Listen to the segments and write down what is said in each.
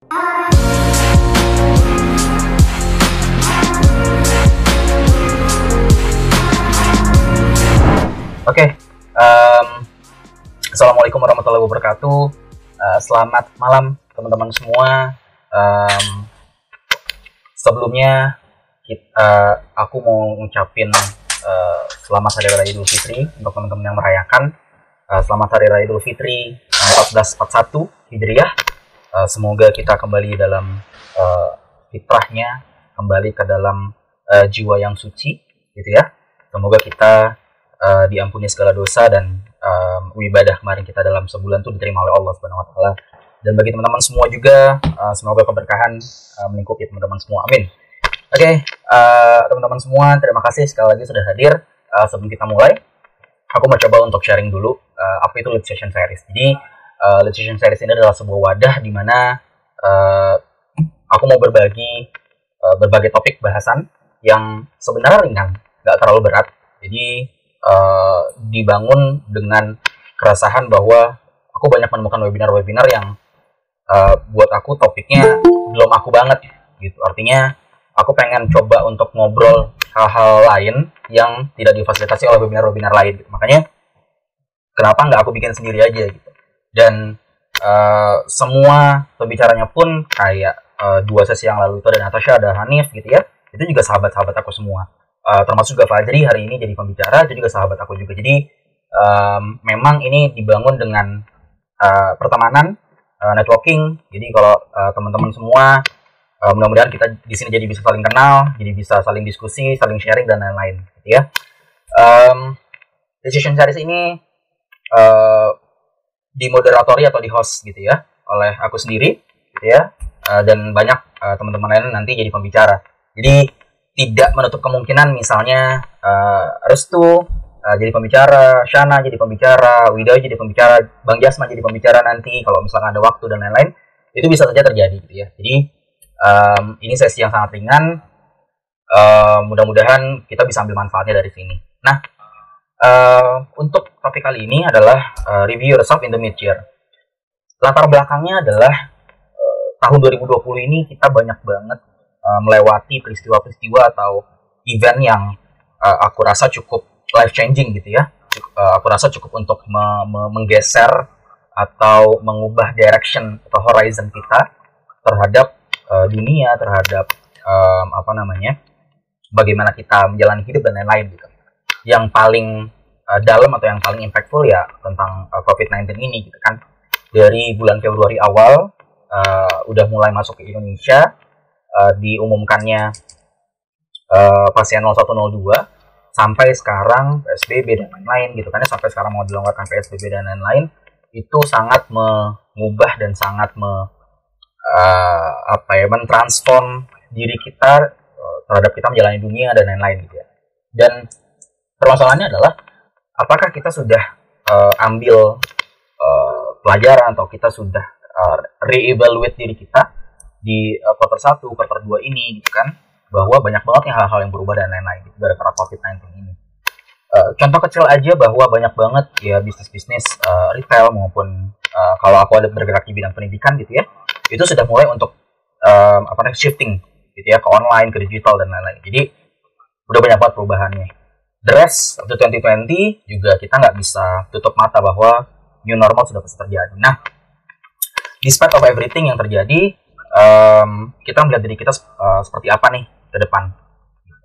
Oke, um, assalamualaikum warahmatullahi wabarakatuh. Uh, selamat malam teman-teman semua. Um, sebelumnya kita, uh, aku mau ngucapin uh, selamat hari raya Idul Fitri untuk teman-teman yang merayakan. Uh, selamat hari raya Idul Fitri 1441 Hijriah. Uh, semoga kita kembali dalam uh, fitrahnya, kembali ke dalam uh, jiwa yang suci, gitu ya. Semoga kita uh, diampuni segala dosa dan um, ibadah kemarin kita dalam sebulan itu diterima oleh Allah Subhanahu wa taala. Dan bagi teman-teman semua juga uh, semoga keberkahan uh, melingkupi teman-teman semua. Amin. Oke, okay, uh, teman-teman semua, terima kasih sekali lagi sudah hadir. Uh, sebelum kita mulai, aku mau coba untuk sharing dulu uh, apa itu lead session series. Jadi, uh, lead session series ini adalah sebuah wadah di mana uh, aku mau berbagi uh, berbagai topik bahasan yang sebenarnya ringan, nggak terlalu berat. Jadi uh, dibangun dengan keresahan bahwa aku banyak menemukan webinar-webinar yang uh, buat aku topiknya belum aku banget gitu artinya aku pengen coba untuk ngobrol hal-hal lain yang tidak difasilitasi oleh webinar-webinar lain gitu. makanya kenapa nggak aku bikin sendiri aja gitu dan uh, semua pembicaranya pun kayak uh, dua sesi yang lalu itu ada Natasha ada Hanif gitu ya. Itu juga sahabat-sahabat aku semua. Uh, termasuk juga Fajri hari ini jadi pembicara itu juga sahabat aku juga. Jadi um, memang ini dibangun dengan uh, pertemanan uh, networking. Jadi kalau uh, teman-teman semua uh, mudah-mudahan kita di sini jadi bisa saling kenal jadi bisa saling diskusi saling sharing dan lain-lain gitu ya. Um, decision series ini uh, dimoderatori atau di host gitu ya oleh aku sendiri gitu ya uh, dan banyak uh, teman-teman lain nanti jadi pembicara jadi tidak menutup kemungkinan misalnya uh, Restu jadi pembicara, Shana jadi pembicara, Widya jadi pembicara, Bang Jasman jadi pembicara nanti kalau misalkan ada waktu dan lain-lain itu bisa saja terjadi gitu ya. Jadi um, ini sesi yang sangat ringan. Uh, mudah-mudahan kita bisa ambil manfaatnya dari sini. Nah, uh, untuk topik kali ini adalah uh, review yourself in the mid year. Latar belakangnya adalah uh, tahun 2020 ini kita banyak banget uh, melewati peristiwa-peristiwa atau event yang uh, aku rasa cukup life changing gitu ya. Uh, aku rasa cukup untuk me me menggeser atau mengubah direction atau horizon kita terhadap uh, dunia, terhadap um, apa namanya, bagaimana kita menjalani hidup dan lain-lain gitu. Yang paling uh, dalam atau yang paling impactful ya tentang uh, COVID-19 ini gitu kan. Dari bulan Februari awal uh, udah mulai masuk ke Indonesia, uh, diumumkannya uh, pasien 0102 sampai sekarang PSBB dan lain-lain gitu kan ya sampai sekarang mau dilonggarkan PSBB dan lain-lain itu sangat mengubah dan sangat me, uh, apa ya mentransform diri kita uh, terhadap kita menjalani dunia dan lain-lain gitu ya dan permasalahannya adalah apakah kita sudah uh, ambil uh, pelajaran atau kita sudah uh, reevaluate diri kita di uh, quarter 1, quarter 2 ini gitu kan bahwa banyak banget yang hal-hal yang berubah dan lain-lain gitu gara-gara COVID-19 ini. Uh, contoh kecil aja bahwa banyak banget ya bisnis-bisnis uh, retail maupun uh, kalau aku ada bergerak di bidang pendidikan gitu ya, itu sudah mulai untuk um, apa namanya shifting gitu ya ke online, ke digital dan lain-lain. Jadi udah banyak banget perubahannya. Rest of the 2020 juga kita nggak bisa tutup mata bahwa new normal sudah pasti terjadi. Nah, despite of everything yang terjadi, um, kita melihat diri kita uh, seperti apa nih ke depan.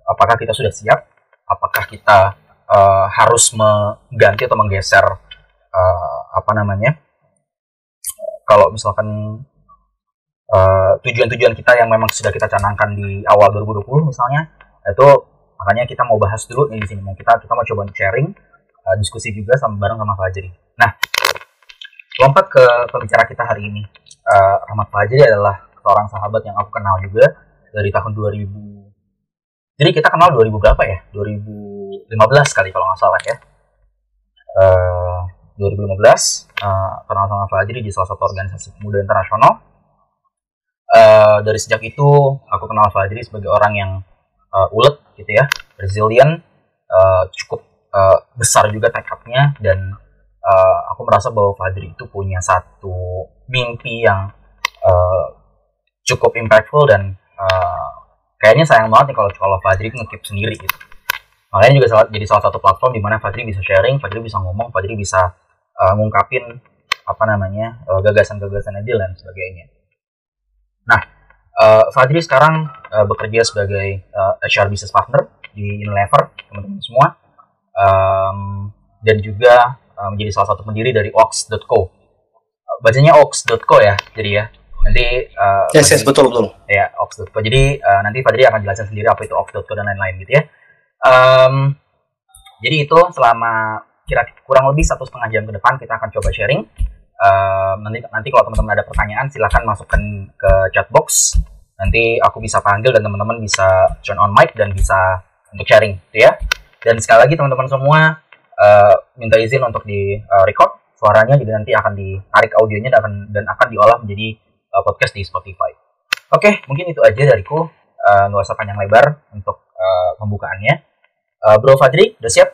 Apakah kita sudah siap? Apakah kita uh, harus mengganti atau menggeser uh, apa namanya? Kalau misalkan tujuan-tujuan uh, kita yang memang sudah kita canangkan di awal 2020 misalnya, itu makanya kita mau bahas dulu nih di sini. Kita kita mau coba sharing, uh, diskusi juga sama bareng sama Fajri. Nah, lompat ke pembicara kita hari ini. Uh, Rahmat Fajri adalah seorang sahabat yang aku kenal juga dari tahun 2000 jadi kita kenal 2000 berapa ya 2015 kali kalau nggak salah ya uh, 2015 uh, kenal sama Fajri di salah satu organisasi pemuda internasional uh, dari sejak itu aku kenal Fajri sebagai orang yang uh, ulet gitu ya. Resilient uh, cukup uh, besar juga tekadnya dan uh, aku merasa bahwa Fajri itu punya satu mimpi yang uh, cukup impactful dan uh, kayaknya sayang banget nih kalau kalau Fadri ngekip sendiri gitu. Makanya juga salah, jadi salah satu platform di mana Fadri bisa sharing Fadri bisa ngomong Fadri bisa uh, ngungkapin apa namanya uh, gagasan-gagasannya dia dan sebagainya uh, Fadri sekarang uh, bekerja sebagai uh, HR business partner di Unilever teman-teman semua. Um, dan juga uh, menjadi salah satu pendiri dari Ox.co bacanya ox.co ya jadi ya. Nanti uh, yes, yes betul betul. Ya ox.co jadi uh, nanti Fadri akan jelasin sendiri apa itu ox.co dan lain-lain gitu ya. Um, jadi itu selama kira kurang lebih satu setengah jam ke depan kita akan coba sharing nanti nanti kalau teman-teman ada pertanyaan silahkan masukkan ke chat box nanti aku bisa panggil dan teman-teman bisa join on mic dan bisa untuk sharing gitu ya dan sekali lagi teman-teman semua uh, minta izin untuk di uh, record suaranya jadi nanti akan ditarik audionya dan akan dan akan diolah menjadi uh, podcast di Spotify. Oke, okay, mungkin itu aja dariku. Uh, nggak usah panjang lebar untuk uh, pembukaannya. Uh, Bro Fadri, udah siap?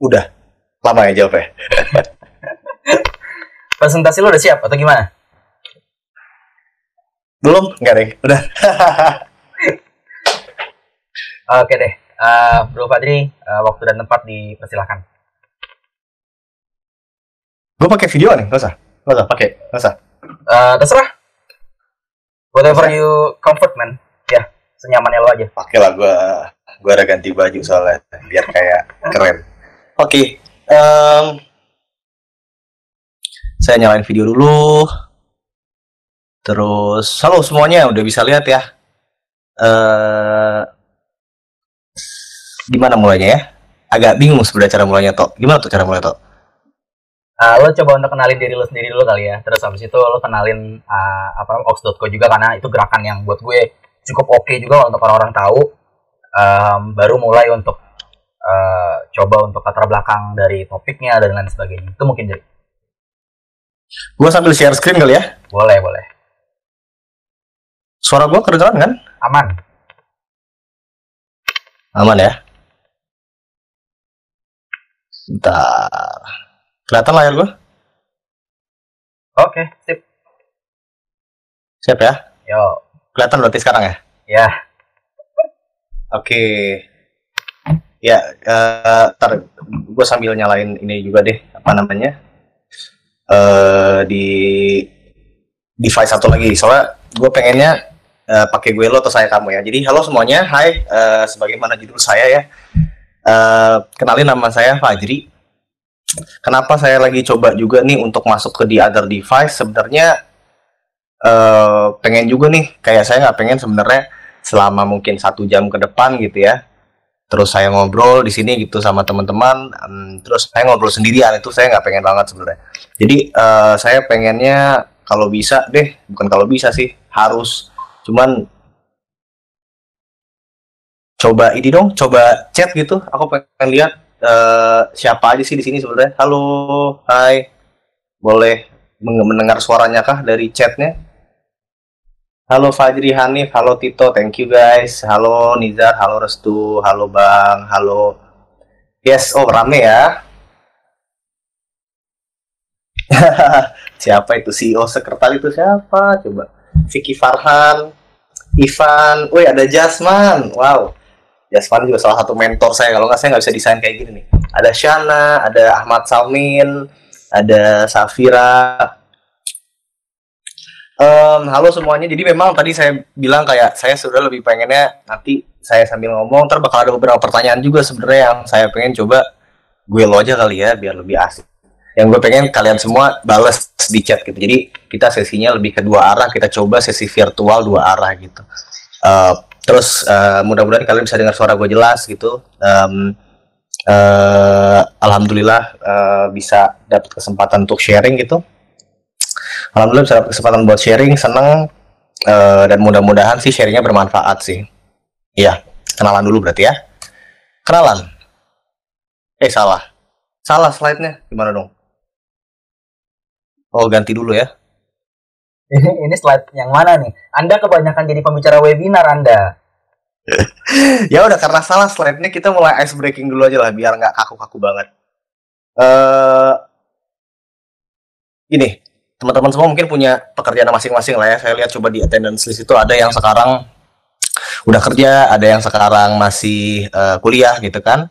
Udah. Lama ya jawabnya. Presentasi lo udah siap atau gimana? Belum, enggak deh. Udah. Oke deh uh, Bro Fadri, uh, waktu dan tempat dipersilahkan. Gue pakai video nih, gak usah, gak usah pakai, gak usah. Uh, terserah. Whatever you comfort man, ya senyamannya lo aja. Pakai lah gue, gue ada ganti baju soalnya, biar kayak keren. Oke, okay. um, saya nyalain video dulu. Terus, halo semuanya, udah bisa lihat ya. Uh, gimana mulainya ya? Agak bingung sebenarnya cara mulainya toh. Gimana tuh cara mulai toh? Uh, lo coba untuk kenalin diri lo sendiri dulu kali ya. Terus habis itu lo kenalin uh, apa ox.co juga karena itu gerakan yang buat gue cukup oke okay juga untuk orang-orang tahu. Um, baru mulai untuk uh, coba untuk latar belakang dari topiknya dan lain sebagainya. Itu mungkin jadi. Gue sambil share screen kali ya? Boleh, boleh. Suara gue kedengeran kan? Aman. Aman ya? Bentar. Kelihatan layar gue? Oke, sip. Siap ya? Yo. Kelihatan berarti sekarang ya? Ya. Oke. Ya, uh, ntar gue sambil nyalain ini juga deh, apa namanya? Uh, di device satu lagi. Soalnya gue pengennya uh, pakai gue lo atau saya kamu ya. Jadi halo semuanya, hai. Uh, sebagaimana judul saya ya Uh, kenalin nama saya Fajri. Kenapa saya lagi coba juga nih untuk masuk ke the other device? Sebenarnya uh, pengen juga nih, kayak saya nggak pengen sebenarnya selama mungkin satu jam ke depan gitu ya. Terus saya ngobrol di sini gitu sama teman-teman. Um, terus saya ngobrol sendirian itu saya nggak pengen banget sebenarnya. Jadi uh, saya pengennya kalau bisa deh, bukan kalau bisa sih, harus. Cuman coba ini dong, coba chat gitu. Aku pengen lihat uh, siapa aja sih di sini sebenarnya. Halo, hai. Boleh mendengar suaranya kah dari chatnya? Halo Fajri Hanif, halo Tito, thank you guys. Halo Nizar, halo Restu, halo Bang, halo. Yes, oh rame ya. siapa itu CEO sekretari itu siapa? Coba. Vicky Farhan, Ivan, woi ada Jasman, wow. Jasman juga salah satu mentor saya kalau nggak saya nggak bisa desain kayak gini nih ada Shana ada Ahmad Salmin ada Safira um, halo semuanya. Jadi memang tadi saya bilang kayak saya sudah lebih pengennya nanti saya sambil ngomong ntar bakal ada beberapa pertanyaan juga sebenarnya yang saya pengen coba gue lo aja kali ya biar lebih asik. Yang gue pengen kalian semua balas di chat gitu. Jadi kita sesinya lebih ke dua arah kita coba sesi virtual dua arah gitu. Uh, terus uh, mudah-mudahan kalian bisa dengar suara gue jelas gitu. Um, uh, alhamdulillah uh, bisa dapat kesempatan untuk sharing gitu alhamdulillah bisa dapat kesempatan buat sharing seneng uh, dan mudah-mudahan sih sharingnya bermanfaat sih. Iya kenalan dulu berarti ya. Kenalan? Eh salah. Salah slide-nya. Gimana dong? Oh ganti dulu ya. Ini ini slide yang mana nih? Anda kebanyakan jadi pembicara webinar Anda. ya udah karena salah slide-nya kita mulai ice breaking dulu aja lah biar nggak kaku-kaku banget. Uh, ini teman-teman semua mungkin punya pekerjaan masing-masing lah ya. Saya lihat coba di attendance list itu ada yang sekarang udah kerja, ada yang sekarang masih uh, kuliah gitu kan.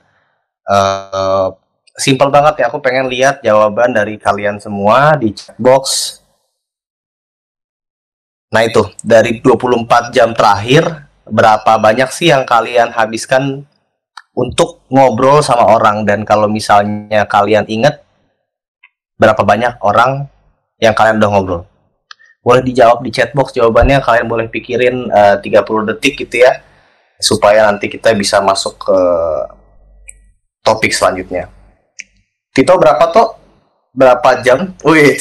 Uh, simple banget ya. Aku pengen lihat jawaban dari kalian semua di chat box. Nah itu dari 24 jam terakhir berapa banyak sih yang kalian habiskan untuk ngobrol sama orang dan kalau misalnya kalian ingat berapa banyak orang yang kalian udah ngobrol. Boleh dijawab di chatbox jawabannya kalian boleh pikirin eh, uh, 30 detik gitu ya supaya nanti kita bisa masuk ke topik selanjutnya. Tito berapa toh berapa jam? Wih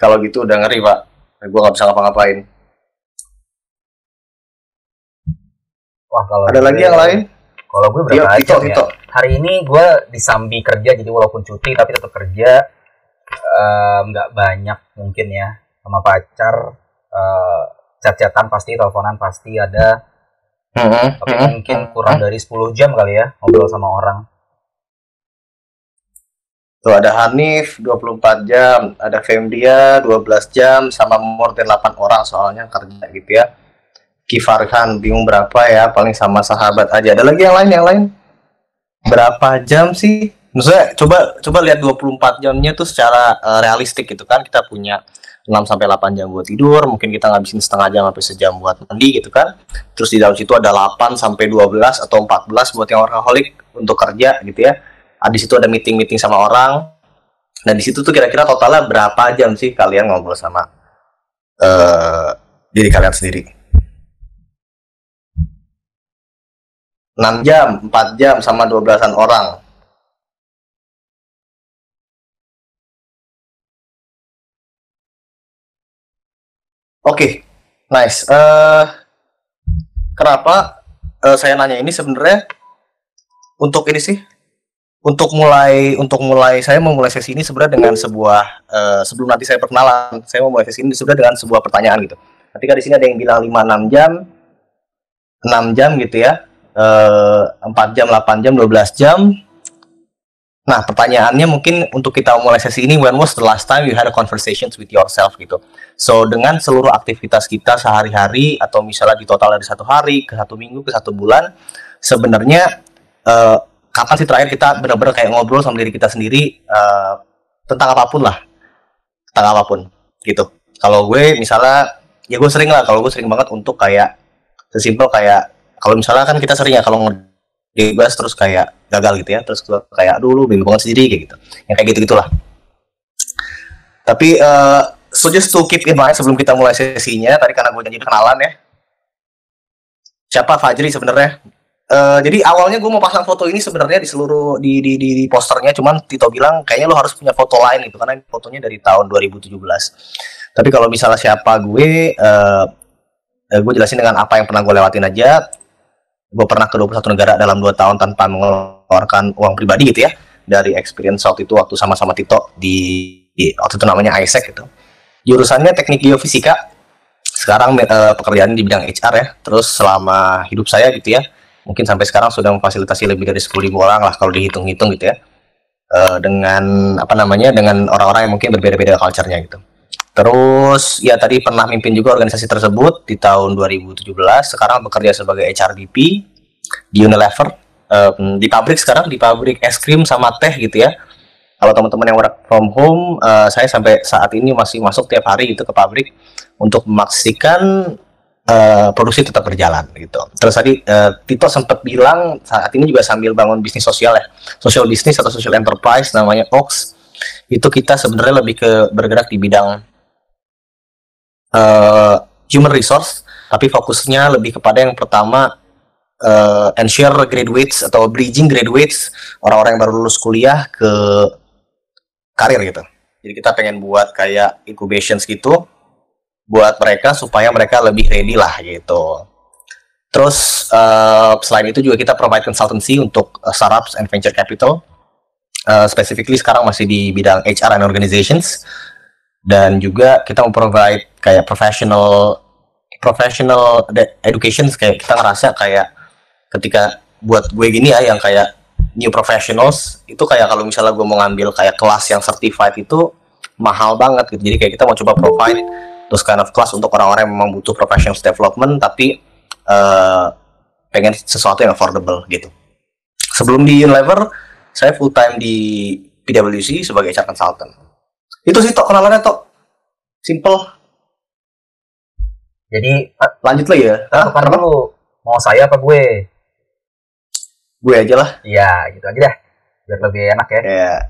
kalau gitu udah ngeri pak. Gue nggak bisa ngapa-ngapain. Wah kalau ada lagi yang lain? kalau gue berapa Yo, Tito, Tito. ya? Hari ini gue disambi kerja jadi walaupun cuti tapi tetap kerja nggak um, banyak mungkin ya sama pacar uh, chat-chatan pasti teleponan pasti ada. Mm-hmm. tapi mm-hmm. mungkin kurang dari 10 jam kali ya ngobrol sama orang. Tuh ada Hanif 24 jam. Ada Femdia 12 jam. Sama more than 8 orang soalnya kerja gitu ya. Kifarhan bingung berapa ya. Paling sama sahabat aja. Ada lagi yang lain yang lain? Berapa jam sih maksudnya coba coba lihat 24 jamnya tuh secara uh, realistik gitu kan kita punya 6 sampai 8 jam buat tidur, mungkin kita ngabisin setengah jam sampai sejam buat mandi gitu kan. Terus di dalam situ ada 8 sampai 12 atau 14 buat yang workaholic untuk kerja gitu ya. Habis itu ada meeting-meeting sama orang. Nah, di situ tuh kira-kira totalnya berapa jam sih kalian ngobrol sama uh, diri kalian sendiri? 6 jam, 4 jam sama 12-an orang. Oke, okay. nice. Uh, kenapa uh, saya nanya ini sebenarnya untuk ini sih? Untuk mulai untuk mulai saya mau mulai sesi ini sebenarnya dengan sebuah uh, sebelum nanti saya perkenalan, saya mau mulai sesi ini sebenarnya dengan sebuah pertanyaan gitu. Ketika di sini ada yang bilang 5 6 jam, 6 jam gitu ya uh, eh, 4 jam, 8 jam, 12 jam. Nah, pertanyaannya mungkin untuk kita mulai sesi ini, when was the last time you had a conversation with yourself gitu. So, dengan seluruh aktivitas kita sehari-hari, atau misalnya di total dari satu hari, ke satu minggu, ke satu bulan, sebenarnya uh, kapan sih terakhir kita benar-benar kayak ngobrol sama diri kita sendiri uh, tentang apa pun lah. Tentang apa pun, gitu. Kalau gue misalnya, ya gue sering lah, kalau gue sering banget untuk kayak, sesimpel kayak kalau misalnya kan kita sering ya kalau ngebahas terus kayak gagal gitu ya terus kayak dulu bingung banget sendiri kayak gitu yang kayak gitu gitulah tapi uh, so just to keep in mind sebelum kita mulai sesinya tadi karena gue janji kenalan ya. Siapa? Fajri sebenarnya. Uh, jadi awalnya gue mau pasang foto ini sebenarnya di seluruh di, di di di posternya. Cuman Tito bilang kayaknya lo harus punya foto lain gitu karena fotonya dari tahun 2017 tapi kalau misalnya siapa gue uh, gue jelasin dengan apa yang pernah gue lewatin aja. Gue pernah ke 21 negara dalam 2 tahun tanpa mengeluarkan uang pribadi gitu ya dari experience waktu itu waktu sama-sama Tito di, di waktu itu namanya Isaac gitu jurusannya teknik geofisika. Sekarang uh, pekerjaan di bidang HR ya. Terus selama hidup saya gitu ya mungkin sampai sekarang sudah memfasilitasi lebih dari 10.000 orang lah kalau dihitung-hitung gitu ya. Uh, dengan apa namanya dengan orang-orang yang mungkin berbeda-beda culture-nya gitu. Terus ya tadi pernah mimpin juga organisasi tersebut di tahun 2017. Sekarang bekerja sebagai HRBP di Unilever. Um, di pabrik sekarang di pabrik es krim sama teh gitu ya. Kalau teman-teman yang work from home, uh, saya sampai saat ini masih masuk tiap hari itu ke pabrik untuk memastikan uh, produksi tetap berjalan gitu. Terus tadi uh, Tito sempat bilang saat ini juga sambil bangun bisnis sosial ya, social business atau social enterprise namanya Ox. Itu kita sebenarnya lebih ke bergerak di bidang uh, human resource, tapi fokusnya lebih kepada yang pertama uh, ensure graduates atau bridging graduates orang-orang yang baru lulus kuliah ke karir gitu. Jadi kita pengen buat kayak incubations gitu buat mereka supaya mereka lebih ready lah gitu. Terus uh, selain itu juga kita provide consultancy untuk uh, startups and venture capital. Uh, specifically sekarang masih di bidang HR and organizations dan juga kita memprovide kayak professional professional education kayak kita ngerasa kayak ketika buat gue gini ya yang kayak new professionals itu kayak kalau misalnya gue mau ngambil kayak kelas yang certified itu mahal banget gitu. Jadi kayak kita mau coba provide those kind of class untuk orang-orang yang memang butuh professional development tapi uh, pengen sesuatu yang affordable gitu. Sebelum di Unilever, saya full time di PwC sebagai HR consultant. Itu sih tok kenalannya tok. Simple. Jadi Lanjut lagi ya. Hah? Kenapa? lu mau saya apa gue? Gue aja lah. Iya, gitu aja dah. Biar lebih enak ya. Kayak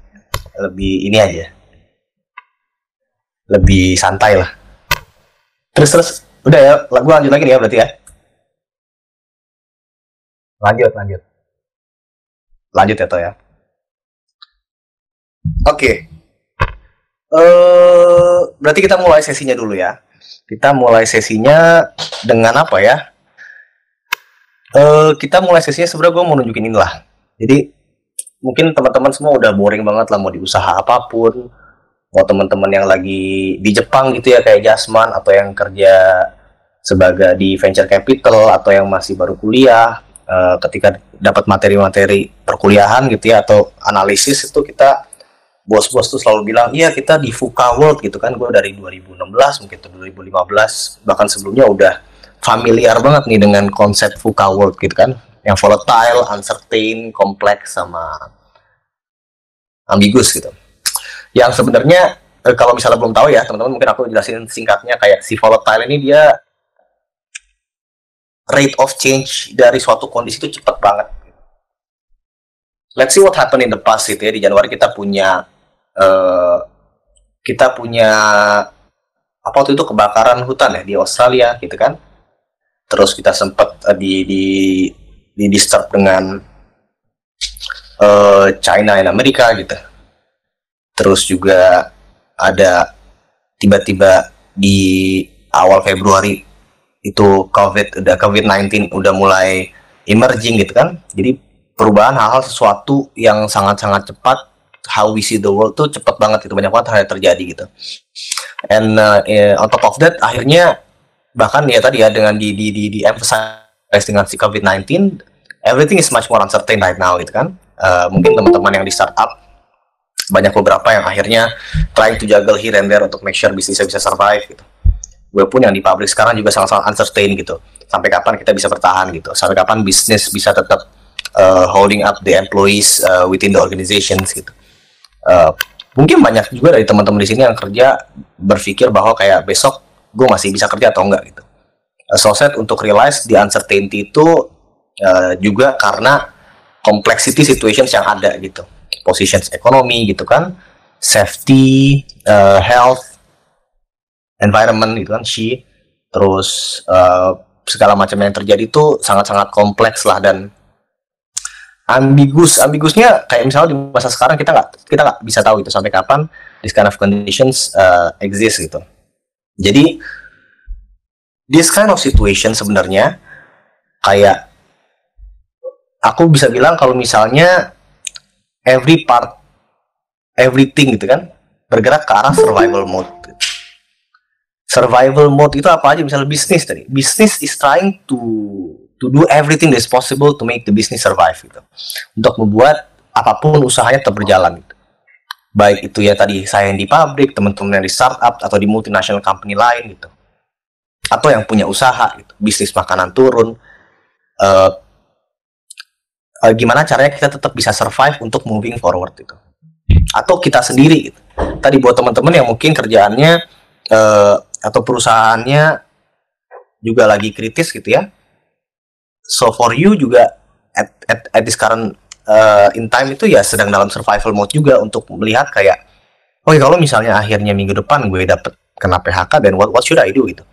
lebih ini aja. Lebih santai lah. Terus terus udah ya, gue lanjut lagi nih ya berarti ya. Lanjut, lanjut. Lanjut ya toh ya. Oke. Eh berarti kita mulai sesinya dulu ya. Kita mulai sesinya dengan apa ya? Eh kita mulai sesinya sebenarnya gue mau nunjukin inilah. Jadi mungkin teman-teman semua udah boring banget lah mau di usaha apa pun. Mau teman-teman yang lagi di Jepang gitu ya kayak Jasman atau yang kerja sebagai di venture capital atau yang masih baru kuliah eh, ketika dapat materi-materi perkuliahan gitu ya atau analisis itu kita bos-bos tuh selalu bilang iya kita di VUCA World gitu kan gue dari 2016 mungkin tuh 2015 bahkan sebelumnya udah familiar banget nih dengan konsep VUCA World gitu kan. Yang volatile, uncertain, kompleks sama ambigus gitu. Yang sebenarnya eh, kalau misalnya belum tahu ya teman-teman mungkin aku jelasin singkatnya kayak si volatile ini dia rate of change dari suatu kondisi itu cepat banget. Let's see what happened in the past gitu ya. Di Januari kita punya eh, kita punya apa waktu itu kebakaran hutan ya di Australia gitu kan terus kita sempat eh, di di di disturb dengan eh, China dan Amerika gitu. Terus juga ada tiba-tiba di awal Februari itu COVID udah COVID-19 udah mulai emerging gitu kan. Jadi perubahan hal-hal sesuatu yang sangat-sangat cepat how we see the world tuh cepat banget itu banyak banget hal yang terjadi gitu. And uh, on top of that akhirnya bahkan ya tadi ya dengan di di di, di emphasize dengan si COVID-19 everything is much more uncertain right now gitu kan. Uh, mungkin teman-teman yang di startup banyak beberapa yang akhirnya trying to juggle here and there untuk make sure bisnisnya bisa survive gitu. Gue pun yang di public sekarang juga sangat-sangat uncertain gitu. Sampai kapan kita bisa bertahan gitu? Sampai kapan bisnis bisa tetap uh, holding up the employees uh, within the organizations gitu? Uh, mungkin banyak juga dari teman-teman di sini yang kerja berpikir bahwa kayak besok gue masih bisa kerja atau enggak gitu. Uh, so sad untuk realize the uncertainty itu uh, juga karena complexity situations yang ada gitu. Positions ekonomi gitu kan. Safety uh, health environment gitu kan she. Terus uh, segala macam yang terjadi itu sangat-sangat kompleks lah dan ambigus ambigusnya kayak misalnya di masa sekarang kita nggak kita nggak bisa tahu itu sampai kapan this kind of conditions uh, exist gitu jadi this kind of situation sebenarnya kayak aku bisa bilang kalau misalnya every part everything gitu kan bergerak ke arah survival mode. Survival mode itu apa aja? Misalnya bisnis tadi. Bisnis is trying to to do everything that's possible to make the business survive gitu. Untuk membuat apa pun usahanya tetap berjalan gitu. Baik itu ya tadi saya yang di pabrik teman-teman yang di startup atau di multinational company lain gitu. Atau yang punya usaha gitu bisnis makanan turun. Eh, eh, gimana caranya kita tetap bisa survive untuk moving forward itu atau kita sendiri gitu. tadi buat teman-teman yang mungkin kerjaannya eh, atau perusahaannya juga lagi kritis gitu ya. So for you juga at, at, at this current uh, in time itu ya sedang dalam survival mode juga untuk melihat kayak oke kalau misalnya akhirnya minggu depan gue dapet kena PHK dan what what should I do? gitu.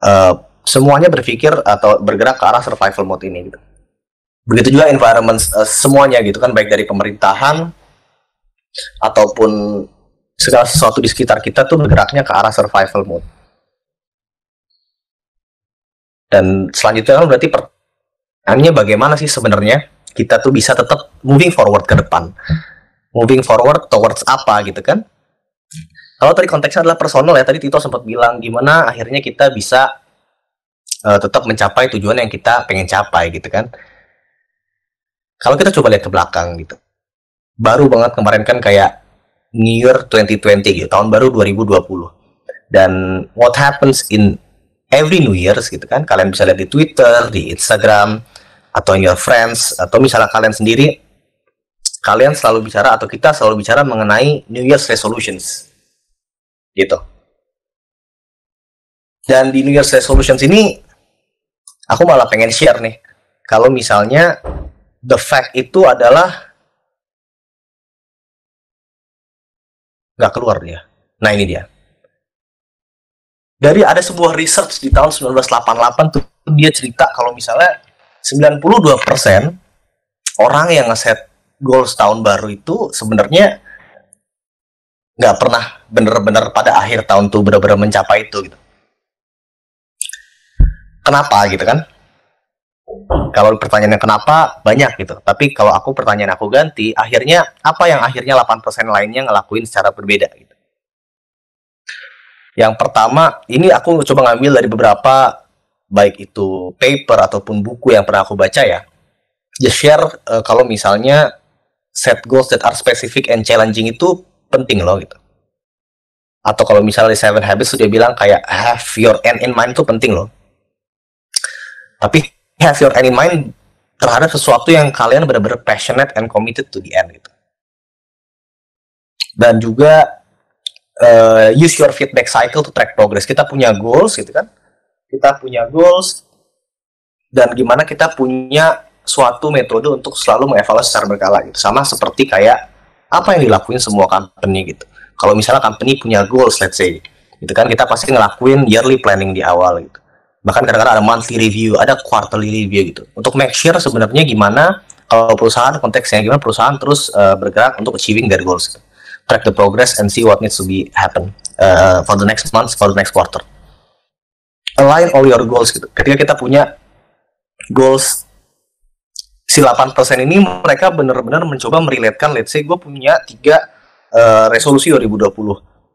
Uh, semuanya berpikir atau bergerak ke arah survival mode ini gitu. Begitu juga environment uh, semuanya gitu kan baik dari pemerintahan ataupun segala sesuatu di sekitar kita tuh bergeraknya ke arah survival mode. Dan selanjutnya kan berarti pertanyaannya bagaimana sih sebenarnya kita tuh bisa tetap moving forward ke depan. Moving forward towards apa gitu kan? Kalau tadi konteksnya adalah personal ya tadi Tito sempat bilang gimana akhirnya kita bisa uh, tetap mencapai tujuan yang kita pengen capai gitu kan. Kalau kita coba lihat ke belakang gitu baru banget kemarin kan kayak New Year 2020 gitu, tahun baru 2020. Dan what happens in every New Year's gitu kan, kalian bisa lihat di Twitter, di Instagram, atau your friends, atau misalnya kalian sendiri, kalian selalu bicara atau kita selalu bicara mengenai New Year's resolutions. Gitu. Dan di New Year's resolutions ini, aku malah pengen share nih, kalau misalnya the fact itu adalah nggak keluar dia. Nah ini dia. Dari ada sebuah research di tahun 1988 tuh dia cerita kalau misalnya 92% orang yang ngeset goals tahun baru itu sebenarnya nggak pernah bener-bener pada akhir tahun tuh bener-bener mencapai itu gitu. Kenapa gitu kan? Kalau pertanyaannya kenapa banyak gitu. Tapi kalau aku pertanyaan aku ganti, akhirnya apa yang akhirnya 8% lainnya ngelakuin secara berbeda gitu. Yang pertama, ini aku coba ngambil dari beberapa baik itu paper ataupun buku yang pernah aku baca ya. Just share uh, kalau misalnya set goals that are specific and challenging itu penting loh gitu. Atau kalau misalnya di Seven Habits dia bilang kayak have your end in mind itu penting loh. Tapi have your end in mind terhadap sesuatu yang kalian benar-benar passionate and committed to the end gitu. Dan juga uh, use your feedback cycle to track progress. Kita punya goals gitu kan. Kita punya goals dan gimana kita punya suatu metode untuk selalu mengevaluasi secara berkala gitu. Sama seperti kayak apa yang dilakuin semua company gitu. Kalau misalnya company punya goals let's say gitu kan kita pasti ngelakuin yearly planning di awal gitu. Bahkan kadang-kadang ada monthly review, ada quarterly review gitu. Untuk make sure sebenarnya gimana kalau perusahaan konteksnya gimana perusahaan terus uh, bergerak untuk achieving their goals. Track the progress and see what needs to be happen uh, for the next month, for the next quarter. Align all your goals gitu. Ketika kita punya goals si 8% ini mereka benar-benar mencoba meriletkan let's say gue punya tiga uh, resolusi 2020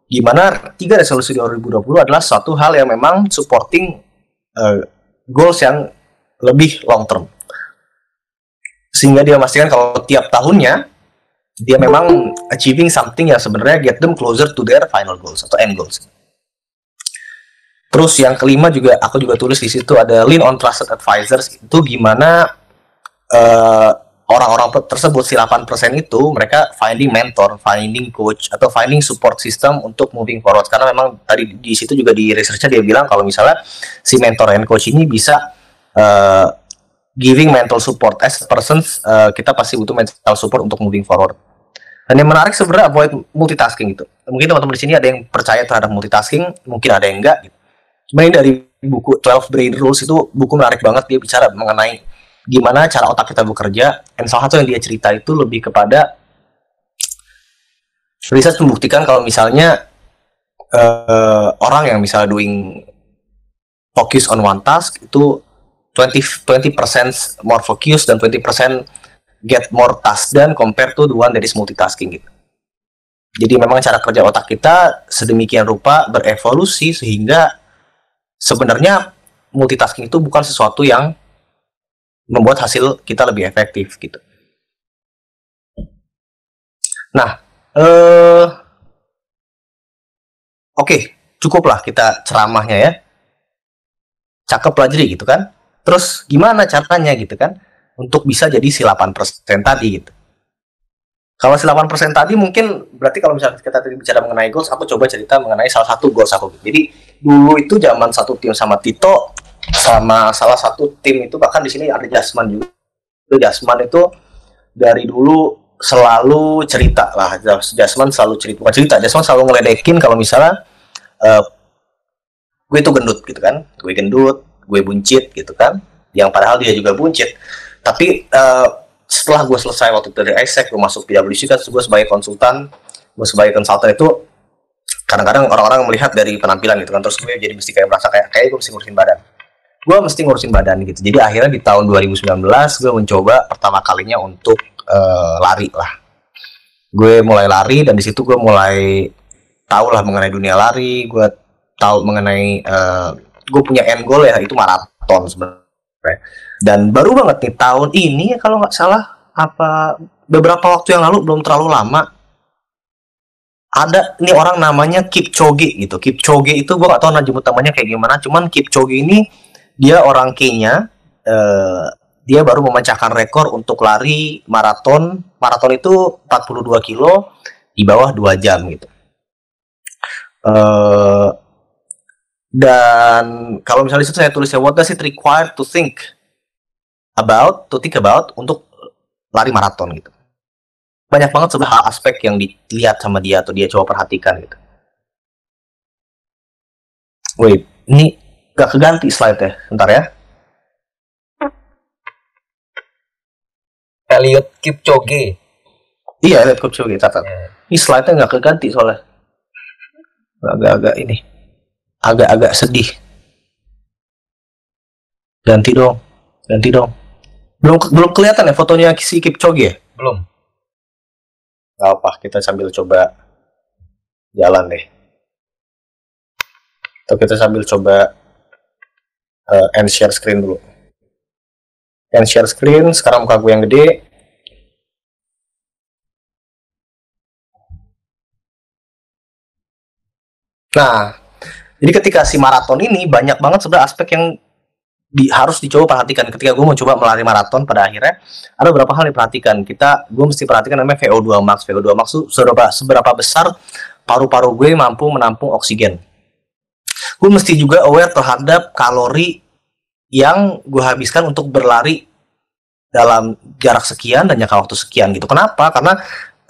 gimana tiga resolusi 2020 adalah satu hal yang memang supporting uh, goals yang lebih long term sehingga dia memastikan kalau tiap tahunnya dia memang achieving something yang sebenarnya get them closer to their final goals atau end goals. Terus yang kelima juga aku juga tulis di situ ada lean on trusted advisors itu gimana uh, orang-orang tersebut si 8% itu mereka finding mentor, finding coach atau finding support system untuk moving forward karena memang tadi di situ juga di researchnya dia bilang kalau misalnya si mentor and coach ini bisa uh, giving mental support as a person uh, kita pasti butuh mental support untuk moving forward dan yang menarik sebenarnya avoid multitasking gitu. Mungkin teman-teman di sini ada yang percaya terhadap multitasking, mungkin ada yang enggak gitu. Ini dari buku 12 Brain Rules itu buku menarik banget dia bicara mengenai gimana cara otak kita bekerja. Dan salah satu yang dia cerita itu lebih kepada riset membuktikan kalau misalnya uh, orang yang misalnya doing focus on one task itu 20 20% more focus dan 20% get more task done compared to the one that is multitasking gitu. Jadi memang cara kerja otak kita sedemikian rupa berevolusi sehingga sebenarnya multitasking itu bukan sesuatu yang membuat hasil kita lebih efektif gitu. Nah, eh, oke, okay, cukuplah kita ceramahnya ya. Cakep pelajari gitu kan. Terus gimana caranya gitu kan? untuk bisa jadi si 8% tadi gitu. Kalau si 8% tadi mungkin berarti kalau misalnya kita tadi bicara mengenai goals, aku coba cerita mengenai salah satu goals aku. Jadi dulu itu zaman satu tim sama Tito sama salah satu tim itu bahkan di sini ada Jasman juga. Jasman itu dari dulu selalu cerita lah. Jasman selalu cerita, bukan cerita. Jasman selalu ngeledekin kalau misalnya uh, gue itu gendut gitu kan, gue gendut, gue buncit gitu kan. Yang padahal dia juga buncit tapi uh, setelah gue selesai waktu dari ISEC gue masuk PwC kan gue sebagai konsultan gue sebagai konsultan itu kadang-kadang orang-orang melihat dari penampilan gitu kan terus gue jadi mesti kayak merasa kayak kayak gue mesti ngurusin badan. Gue mesti ngurusin badan gitu. Jadi akhirnya di tahun 2019 gue mencoba pertama kalinya untuk uh, lari lah. Gue mulai lari dan di situ gue mulai tahu lah mengenai dunia lari gue tahu mengenai uh, gue punya end goal ya itu maraton sebenarnya. Dan baru banget nih tahun ini kalau nggak salah apa beberapa waktu yang lalu belum terlalu lama ada ini orang namanya Kipchoge gitu. Kipchoge itu gue gak tahu jemput namanya kayak gimana. Cuman Kipchoge ini dia orang Kenya. Uh, dia baru memecahkan rekor untuk lari maraton. Maraton itu 42 kilo di bawah 2 jam gitu. Uh, dan kalau misalnya itu saya tulisnya what does it require to think about, to think about untuk lari maraton gitu banyak banget sebenarnya aspek yang dilihat sama dia atau dia coba perhatikan gitu. Wait, ini gak keganti slide ya, bentar ya. Elliot Kipchoge. Iya, Elliot Kipchoge, catat. Yeah. Ini slide-nya nggak keganti soalnya. Agak-agak ini. Agak-agak sedih. Ganti dong. Ganti dong. Belum belum kelihatan ya fotonya si Kipchoge ya? Belum nggak apa kita sambil coba jalan deh. Atau kita sambil coba uh, end share screen dulu. End share screen sekarang muka gue yang gede. Nah jadi ketika si maraton ini banyak banget sebenarnya aspek yang di, harus dicoba perhatikan. Ketika gue mau coba melari maraton pada akhirnya ada beberapa hal yang diperhatikan. Kita gue mesti perhatikan namanya VO2 max. VO2 max itu seberapa seberapa besar paru-paru gue mampu menampung oksigen. Gue mesti juga aware terhadap kalori yang gue habiskan untuk berlari dalam jarak sekian dan jangka waktu sekian gitu. Kenapa? Karena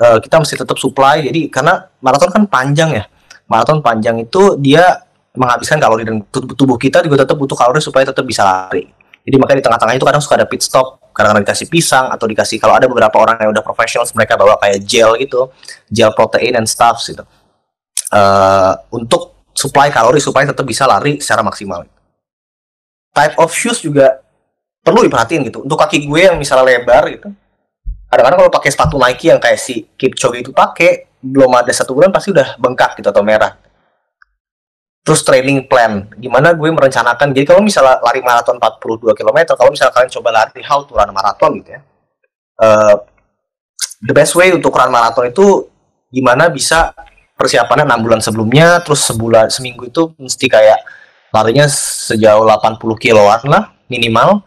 uh, kita mesti tetap supply. Jadi karena maraton kan panjang ya. Maraton panjang itu dia menghabiskan kalori dan tubuh kita juga tetap butuh kalori supaya tetap bisa lari. Jadi makanya di tengah-tengah itu kadang suka ada pit stop, kadang-kadang dikasih pisang atau dikasih kalau ada beberapa orang yang udah profesional mereka bawa kayak gel gitu, gel protein and stuff gitu. Uh, untuk supply kalori supaya tetap bisa lari secara maksimal. Type of shoes juga perlu diperhatiin gitu. Untuk kaki gue yang misalnya lebar gitu, kadang-kadang kalau pakai sepatu Nike yang kayak si Kipchoge itu pakai, belum ada satu bulan pasti udah bengkak gitu atau merah terus training plan. Gimana gue merencanakan jadi kalau misalnya lari maraton 42 km kalau misalnya kalian coba lari how to run maraton gitu ya uh, the best way untuk run maraton itu gimana bisa persiapannya enam bulan sebelumnya terus sebulan seminggu itu mesti kayak larinya sejauh 80 kiloan lah minimal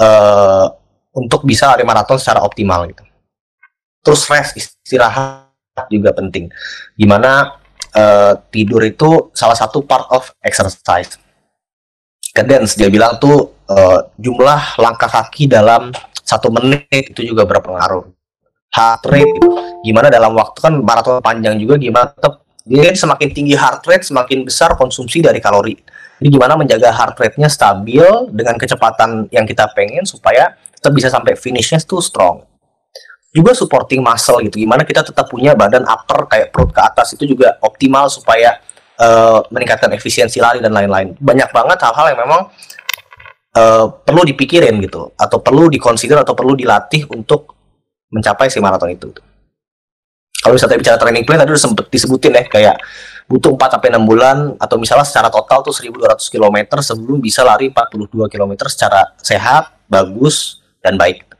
uh, untuk bisa lari maraton secara optimal gitu. Terus rest istirahat juga penting. Gimana uh, tidur itu salah satu part of exercise. Cadence dia bilang tuh uh, jumlah langkah kaki dalam satu menit itu juga berpengaruh. Heart rate gimana dalam waktu kan maraton panjang juga gimana tetap dia semakin tinggi heart rate semakin besar konsumsi dari kalori. Jadi gimana menjaga heart rate-nya stabil dengan kecepatan yang kita pengen supaya tetap bisa sampai finishnya tuh strong juga supporting muscle gitu. Gimana kita tetap punya badan upper kayak perut ke atas itu juga optimal supaya uh, meningkatkan efisiensi lari dan lain-lain. Banyak banget hal-hal yang memang uh, perlu dipikirin gitu. Atau perlu dikonsider atau perlu dilatih untuk mencapai si maraton itu. Kalau misalnya bicara training plan tadi udah sempet disebutin ya kayak butuh 4 sampai 6 bulan atau misalnya secara total tuh 1200 km sebelum bisa lari 42 km secara sehat, bagus dan baik.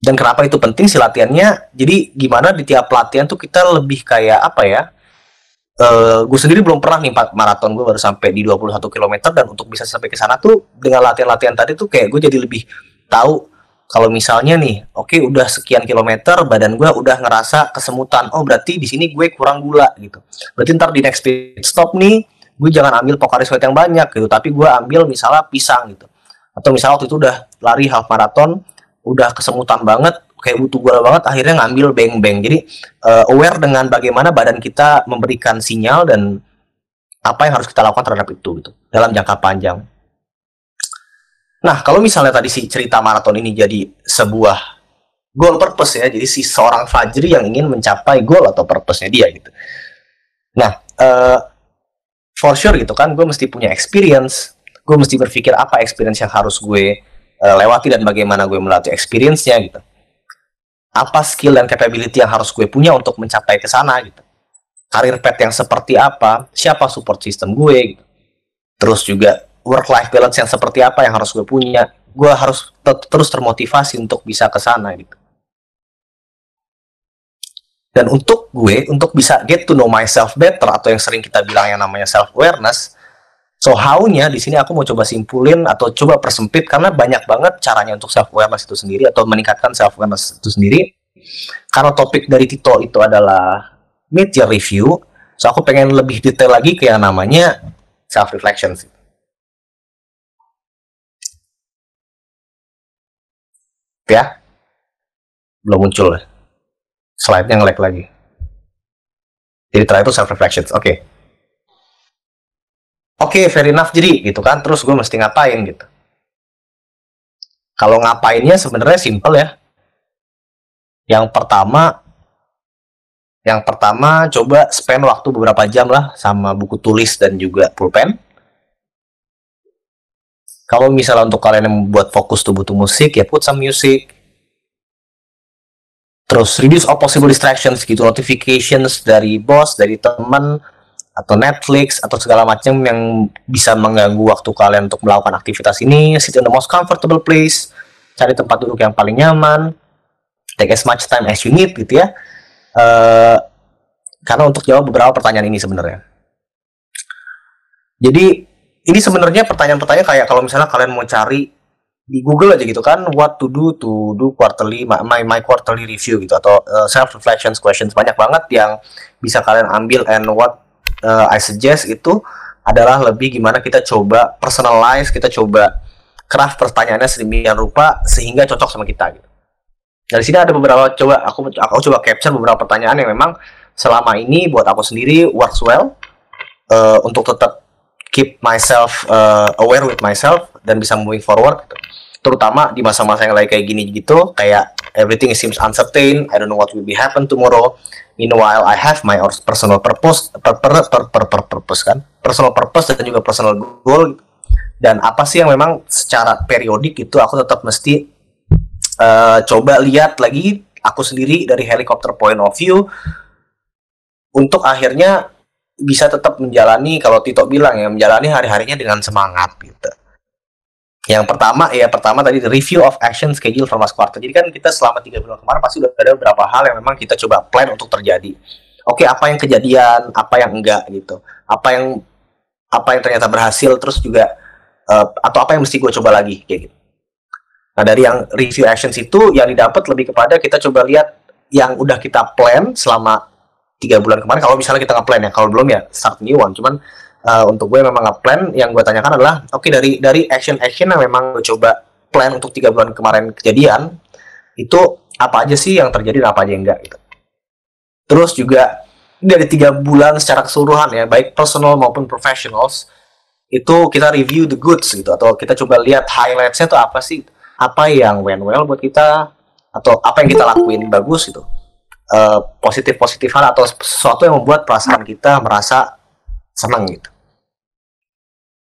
Dan kenapa itu penting sih latihannya? Jadi gimana di tiap pelatihan tuh kita lebih kayak apa ya? Uh, gue sendiri belum pernah nih maraton. Gue baru sampai di 21 km dan untuk bisa sampai ke sana tuh dengan latihan-latihan tadi tuh kayak gue jadi lebih tahu kalau misalnya nih oke okay, udah sekian kilometer badan gue udah ngerasa kesemutan. Oh berarti di sini gue kurang gula gitu. Berarti ntar di next pit stop nih gue jangan ambil Pocari Sweat yang banyak gitu. Tapi gue ambil misalnya pisang gitu. Atau misalnya waktu itu udah lari half marathon udah kesemutan banget kayak butuh gula banget akhirnya ngambil beng-beng jadi uh, aware dengan bagaimana badan kita memberikan sinyal dan apa yang harus kita lakukan terhadap itu gitu dalam jangka panjang. Nah kalau misalnya tadi si cerita maraton ini jadi sebuah goal purpose ya jadi si seorang Fajri yang ingin mencapai goal atau purpose-nya dia gitu. Nah uh, for sure gitu kan gue mesti punya experience gue mesti berpikir apa experience yang harus gue uh, lewati dan bagaimana gue melatih experience-nya gitu. Apa skill dan capability yang harus gue punya untuk mencapai ke sana gitu. Karir path yang seperti apa, siapa support system gue gitu. Terus juga work life balance yang seperti apa yang harus gue punya. Gue harus terus termotivasi untuk bisa ke sana gitu. Dan untuk gue, untuk bisa get to know myself better atau yang sering kita bilang yang namanya self awareness, so how-nya di sini aku mau coba simpulin atau coba persempit karena banyak banget caranya untuk self awareness itu sendiri atau meningkatkan self awareness itu sendiri. Karena topik dari Tito itu adalah mid year review, so aku pengen lebih detail lagi ke yang namanya self reflection sih. Ya, belum muncul ya slide-nya nge-lag lagi. Jadi terakhir itu self reflection. Oke. Okay. Oke, okay, fair enough jadi gitu kan. Terus gue mesti ngapain gitu. Kalau ngapainnya sebenarnya simple ya. Yang pertama yang pertama coba spend waktu beberapa jam lah sama buku tulis dan juga pulpen. Kalau misalnya untuk kalian yang membuat fokus tuh butuh musik ya put some music terus reduce all possible distractions gitu notifications dari bos dari teman atau Netflix atau segala macam yang bisa mengganggu waktu kalian untuk melakukan aktivitas ini sit in the most comfortable place cari tempat duduk yang paling nyaman take as much time as you need gitu ya. Uh, karena untuk jawab beberapa pertanyaan ini sebenarnya. Jadi ini sebenarnya pertanyaan-pertanyaan kayak kalau misalnya kalian mau cari di Google aja gitu kan what to do to do quarterly my my quarterly review gitu atau uh, eh, self reflections questions banyak banget yang bisa kalian ambil and what uh, I suggest itu adalah lebih gimana kita coba personalize kita coba craft pertanyaannya sedemikian rupa sehingga cocok sama kita gitu. Dari sini ada beberapa coba aku aku coba capture beberapa pertanyaan yang memang selama ini buat aku sendiri works well uh, untuk tetap keep myself uh, aware with myself dan bisa moving forward gitu terutama di masa-masa yang lagi kayak gini gitu kayak everything seems uncertain. I don't know what will be happen tomorrow. Meanwhile I have my personal purpose per, per, per, per, per, purpose kan? Personal purpose dan juga personal goal. Dan apa sih yang memang secara periodik itu aku tetap mesti uh, coba lihat lagi aku sendiri dari helikopter point of view untuk akhirnya bisa tetap menjalani kalau Tito bilang ya menjalani hari-harinya dengan semangat gitu yang pertama ya pertama tadi review of action schedule for Mas Quarter. Jadi kan kita selama tiga bulan kemarin pasti udah ada beberapa hal yang memang kita coba plan untuk terjadi. Oke, apa yang kejadian, apa yang enggak gitu. Apa yang apa yang ternyata berhasil terus juga uh, atau apa yang mesti gue coba lagi kayak gitu. Nah, dari yang review actions itu yang didapat lebih kepada kita coba lihat yang udah kita plan selama tiga bulan kemarin kalau misalnya kita nge-plan ya kalau belum ya start new one cuman uh, untuk gue memang nge-plan yang gue tanyakan adalah oke okay, dari dari action action yang memang gue coba plan untuk tiga bulan kemarin kejadian itu apa aja sih yang terjadi dan apa aja yang enggak gitu. Terus juga dari tiga bulan secara keseluruhan ya baik personal maupun professionals itu kita review the goods gitu atau kita coba lihat highlightsnya itu apa sih apa yang went well buat kita atau apa yang kita lakuin bagus gitu. Uh, positif positif hal atau sesuatu yang membuat perasaan kita merasa senang gitu.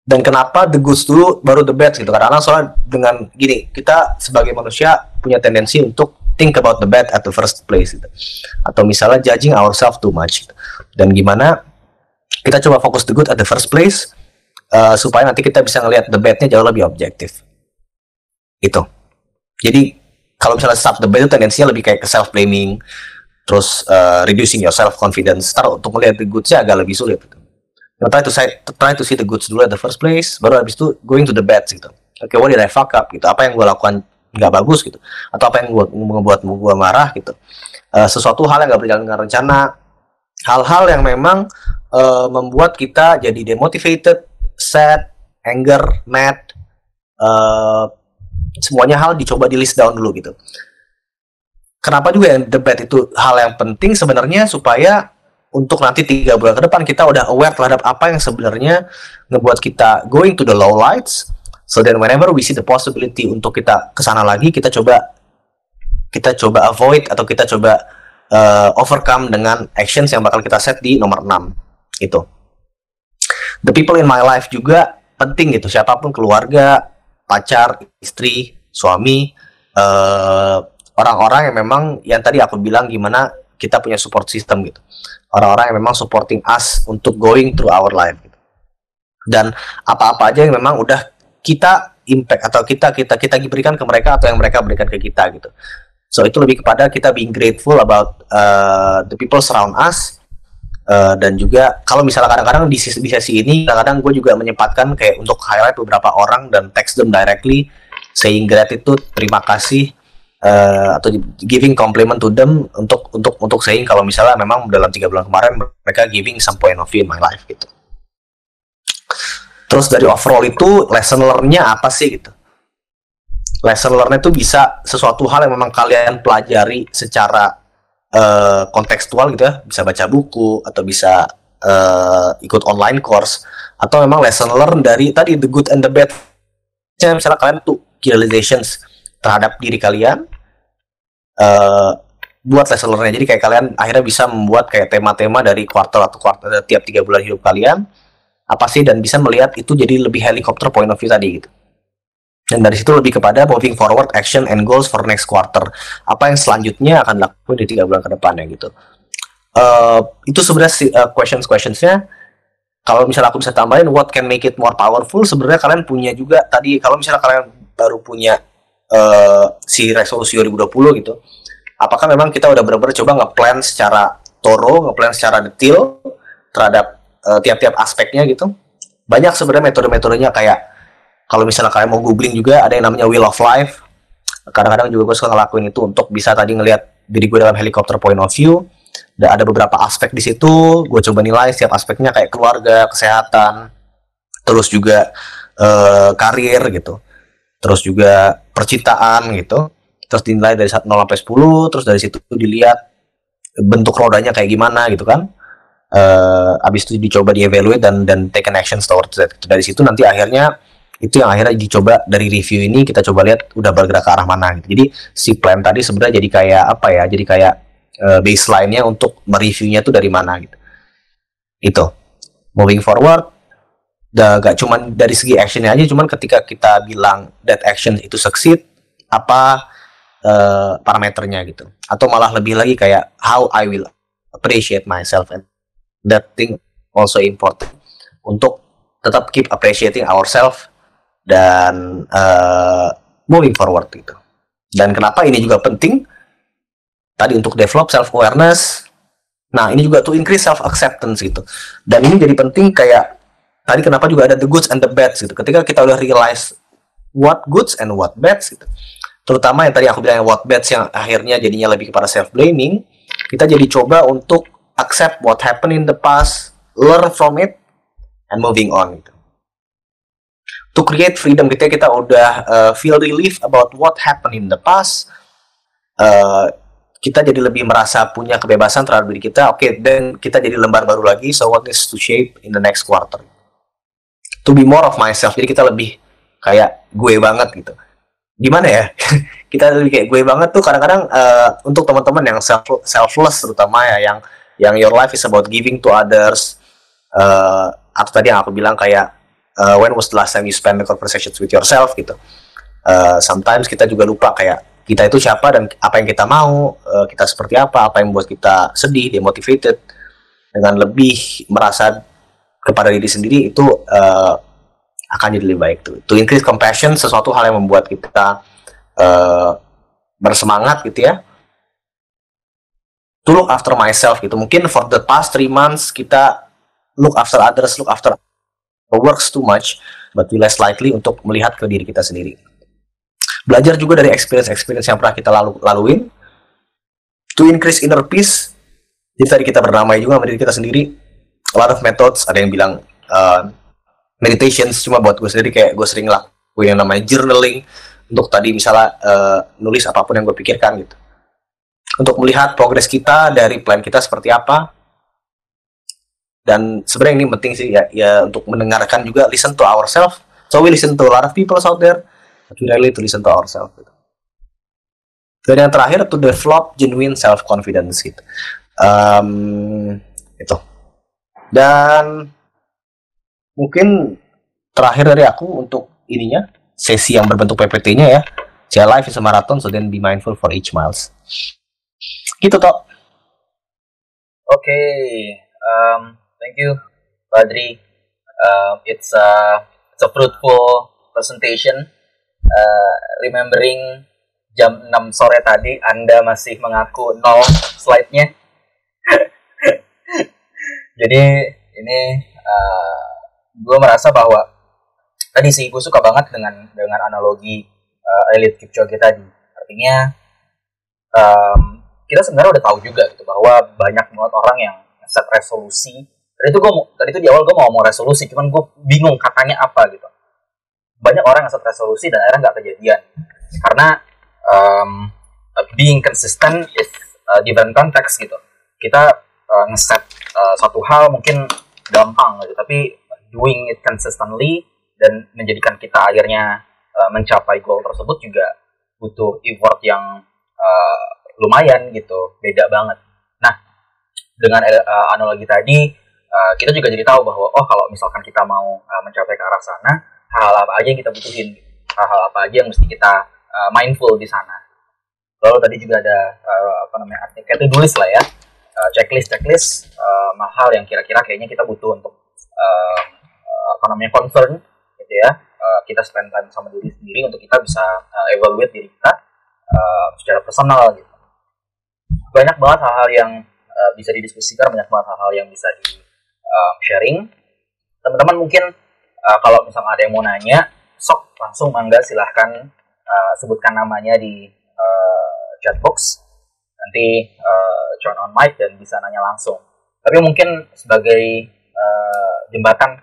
Dan kenapa the goods dulu baru the bad gitu? Karena soalnya dengan gini kita sebagai manusia punya tendensi untuk think about the bad at the first place gitu. atau misalnya judging ourselves too much gitu. dan gimana kita coba fokus the good at the first place uh, supaya nanti kita bisa ngelihat the badnya jauh lebih objektif. Itu jadi kalau misalnya stop the bad itu tendensinya lebih kayak self blaming terus uh, reducing your self confidence Ntar untuk melihat the goodsnya agak lebih sulit gitu try to say try to see the goods dulu at the first place baru habis itu going to the bad gitu. Oke okay, what did I fuck up gitu? Apa yang gue lakukan nggak bagus gitu? Atau apa yang gue membuat gue marah gitu? Uh, sesuatu hal yang nggak berjalan dengan rencana hal-hal yang memang uh, membuat kita jadi demotivated sad anger mad uh, semuanya hal dicoba di list down dulu gitu. Kenapa juga yang debat itu hal yang penting sebenarnya supaya untuk nanti tiga bulan ke depan kita udah aware terhadap apa yang sebenarnya ngebuat kita going to the low lights. So then whenever we see the possibility untuk kita ke sana lagi kita coba kita coba avoid atau kita coba uh, overcome dengan actions yang bakal kita set di nomor 6 itu the people in my life juga penting gitu. Siapa pun keluarga pacar istri suami uh, orang-orang yang memang yang tadi aku bilang gimana kita punya support system gitu orang-orang yang memang supporting us untuk going through our life gitu. dan apa-apa aja yang memang udah kita impact atau kita kita kita berikan ke mereka atau yang mereka berikan ke kita gitu So itu lebih kepada kita being grateful about uh, the people surround us uh, dan juga kalau misalnya kadang-kadang di, di sesi ini kadang-kadang gue juga menyempatkan kayak untuk highlight beberapa orang dan text them directly saying gratitude terima kasih uh, atau giving compliment to them untuk untuk untuk saying kalau misalnya memang dalam tiga bulan kemarin mereka giving some point of view in my life gitu. Terus dari overall itu lesson learn-nya apa sih gitu? Lesson learn itu bisa sesuatu hal yang memang kalian pelajari secara uh, kontekstual gitu ya. Bisa baca buku atau bisa uh, ikut online course atau memang lesson learn dari tadi the good and the bad. Misalnya kalian tuh realizations terhadap diri kalian uh, buat lesson jadi kayak kalian akhirnya bisa membuat kayak tema-tema dari kuartal atau kuartal tiap tiga bulan hidup kalian apa sih dan bisa melihat itu jadi lebih helikopter point of view tadi gitu dan dari situ lebih kepada moving forward action and goals for next quarter. Apa yang selanjutnya akan dilakukan di tiga bulan ke depannya gitu. Uh, itu sebenarnya uh, questions questionsnya kalau misalnya aku bisa tambahin what can make it more powerful sebenarnya kalian punya juga tadi kalau misalnya kalian baru punya uh, si resolusi 2020 gitu apakah memang kita udah benar-benar coba ngeplan secara toro ngeplan secara detail terhadap tiap-tiap uh, aspeknya gitu? Banyak sebenarnya metode-metodenya kayak kalau misalnya kalian mau googling juga ada yang namanya wheel of life. Kadang-kadang juga gue suka ngelakuin itu untuk bisa tadi ngelihat diri gue dalam helikopter point of view. Dan ada beberapa aspek di situ gue coba nilai setiap aspeknya kayak keluarga kesehatan terus juga uh, karir gitu terus juga percintaan gitu terus dinilai dari 0 sampai 10 terus dari situ dilihat bentuk rodanya kayak gimana gitu kan uh, abis itu dicoba dievaluate dan dan take an action towards that dari situ nanti akhirnya itu yang akhirnya dicoba dari review ini kita coba lihat udah bergerak ke arah mana gitu. Jadi si plan tadi sebenarnya jadi kayak apa ya? Jadi kayak uh, baseline-nya untuk mereviewnya tuh dari mana gitu. Itu. Moving forward gak cuman dari segi actionnya aja cuman ketika kita bilang that action itu succeed apa uh, parameternya gitu atau malah lebih lagi kayak how I will appreciate myself and that thing also important untuk tetap keep appreciating ourselves dan uh, moving forward gitu. Dan kenapa ini juga penting? Tadi untuk develop self awareness. Nah, ini juga to increase self acceptance gitu. Dan ini jadi penting kayak tadi kenapa juga ada the goods and the bads gitu. Ketika kita udah realize what goods and what bads gitu. Terutama yang tadi aku bilang what bads yang akhirnya jadinya lebih kepada self blaming, kita jadi coba untuk accept what happened in the past, learn from it and moving on gitu to create freedom kita kita udah uh, feel relief about what happened in the past uh, kita jadi lebih merasa punya kebebasan terhadap diri kita oke okay, dan kita jadi lembar baru lagi so what needs to shape in the next quarter to be more of myself. Jadi kita lebih kayak gue banget gitu. Gimana ya? Kita lebih kayak gue banget tuh kadang-kadang uh, untuk teman-teman yang self selfless terutama ya yang yang your life is about giving to others. Uh, atau tadi yang aku bilang kayak uh, when was the last time you spend the conversations with yourself gitu. Uh, sometimes kita juga lupa kayak kita itu siapa dan apa yang kita mau uh, kita seperti apa apa yang membuat kita sedih demotivated. Dengan lebih merasa kepada diri sendiri itu uh, akan jadi lebih baik tuh to increase compassion sesuatu hal yang membuat kita uh, bersemangat gitu ya to look after myself gitu mungkin for the past three months kita look after others look after works too much, but we less likely untuk melihat ke diri kita sendiri. Belajar juga dari experience-experience yang pernah kita lalu laluin, to increase inner peace. Jadi tadi kita bernamai juga sama diri kita sendiri. A lot of methods, ada yang bilang uh, meditations, cuma buat gue sendiri. Kayak gue sering lakuin yang namanya journaling, untuk tadi misalnya uh, nulis apa pun yang gue pikirkan gitu. Untuk melihat progres kita dari plan kita seperti apa, dan sebenarnya ini penting sih ya, ya untuk mendengarkan juga listen to ourselves. So we listen to a lot of people out there. But we really to listen to ourselves gitu. dan yang terakhir to develop genuine self confidence gitu. Um, itu dan mungkin terakhir dari aku untuk ininya sesi yang berbentuk PPT-nya ya Cia life is a marathon so then be mindful for each miles gitu toh oke okay. um, Thank you, Badri. Um, it's a it's a fruitful presentation, uh, remembering jam 6 sore tadi Anda masih mengaku nol slide-nya. Jadi ini uh, gue merasa bahwa tadi sih gue suka banget dengan dengan analogi uh, Elliot Kipchoge tadi. Artinya um, kita sebenarnya udah tahu juga gitu bahwa banyak banget orang yang set resolusi. Tadi itu gue tadi itu di awal gue mau ngomong resolusi, cuman gue bingung katanya apa gitu. Banyak orang yang set resolusi dan akhirnya nggak kejadian karena um, being consistent is uh, different context gitu. Kita uh, ngeset uh, satu hal mungkin gampang gitu, tapi doing it consistently dan menjadikan kita akhirnya uh, mencapai goal tersebut juga butuh effort yang uh, lumayan gitu, beda banget. Nah, dengan uh, analogi tadi uh, kita juga jadi tahu bahwa oh kalau misalkan kita mau uh, mencapai ke arah sana, hal apa aja yang kita butuhin, hal-hal apa aja yang mesti kita uh, mindful di sana. Lalu tadi juga ada uh, apa namanya artikel itu tulis lah ya, uh, checklist checklist uh, hal yang kira-kira kayaknya kita butuh untuk uh, apa namanya concern gitu ya. Uh, kita spend time sama diri sendiri untuk kita bisa uh, evaluate diri kita uh, secara personal gitu. Banyak banget hal-hal yang uh, bisa didiskusikan, banyak banget hal-hal yang bisa di uh, sharing. Teman-teman mungkin uh, kalau misalnya ada yang mau nanya, sok langsung mangga silahkan uh, sebutkan namanya di uh, chat box nanti uh, join on mic dan bisa nanya langsung. Tapi mungkin sebagai uh, jembatan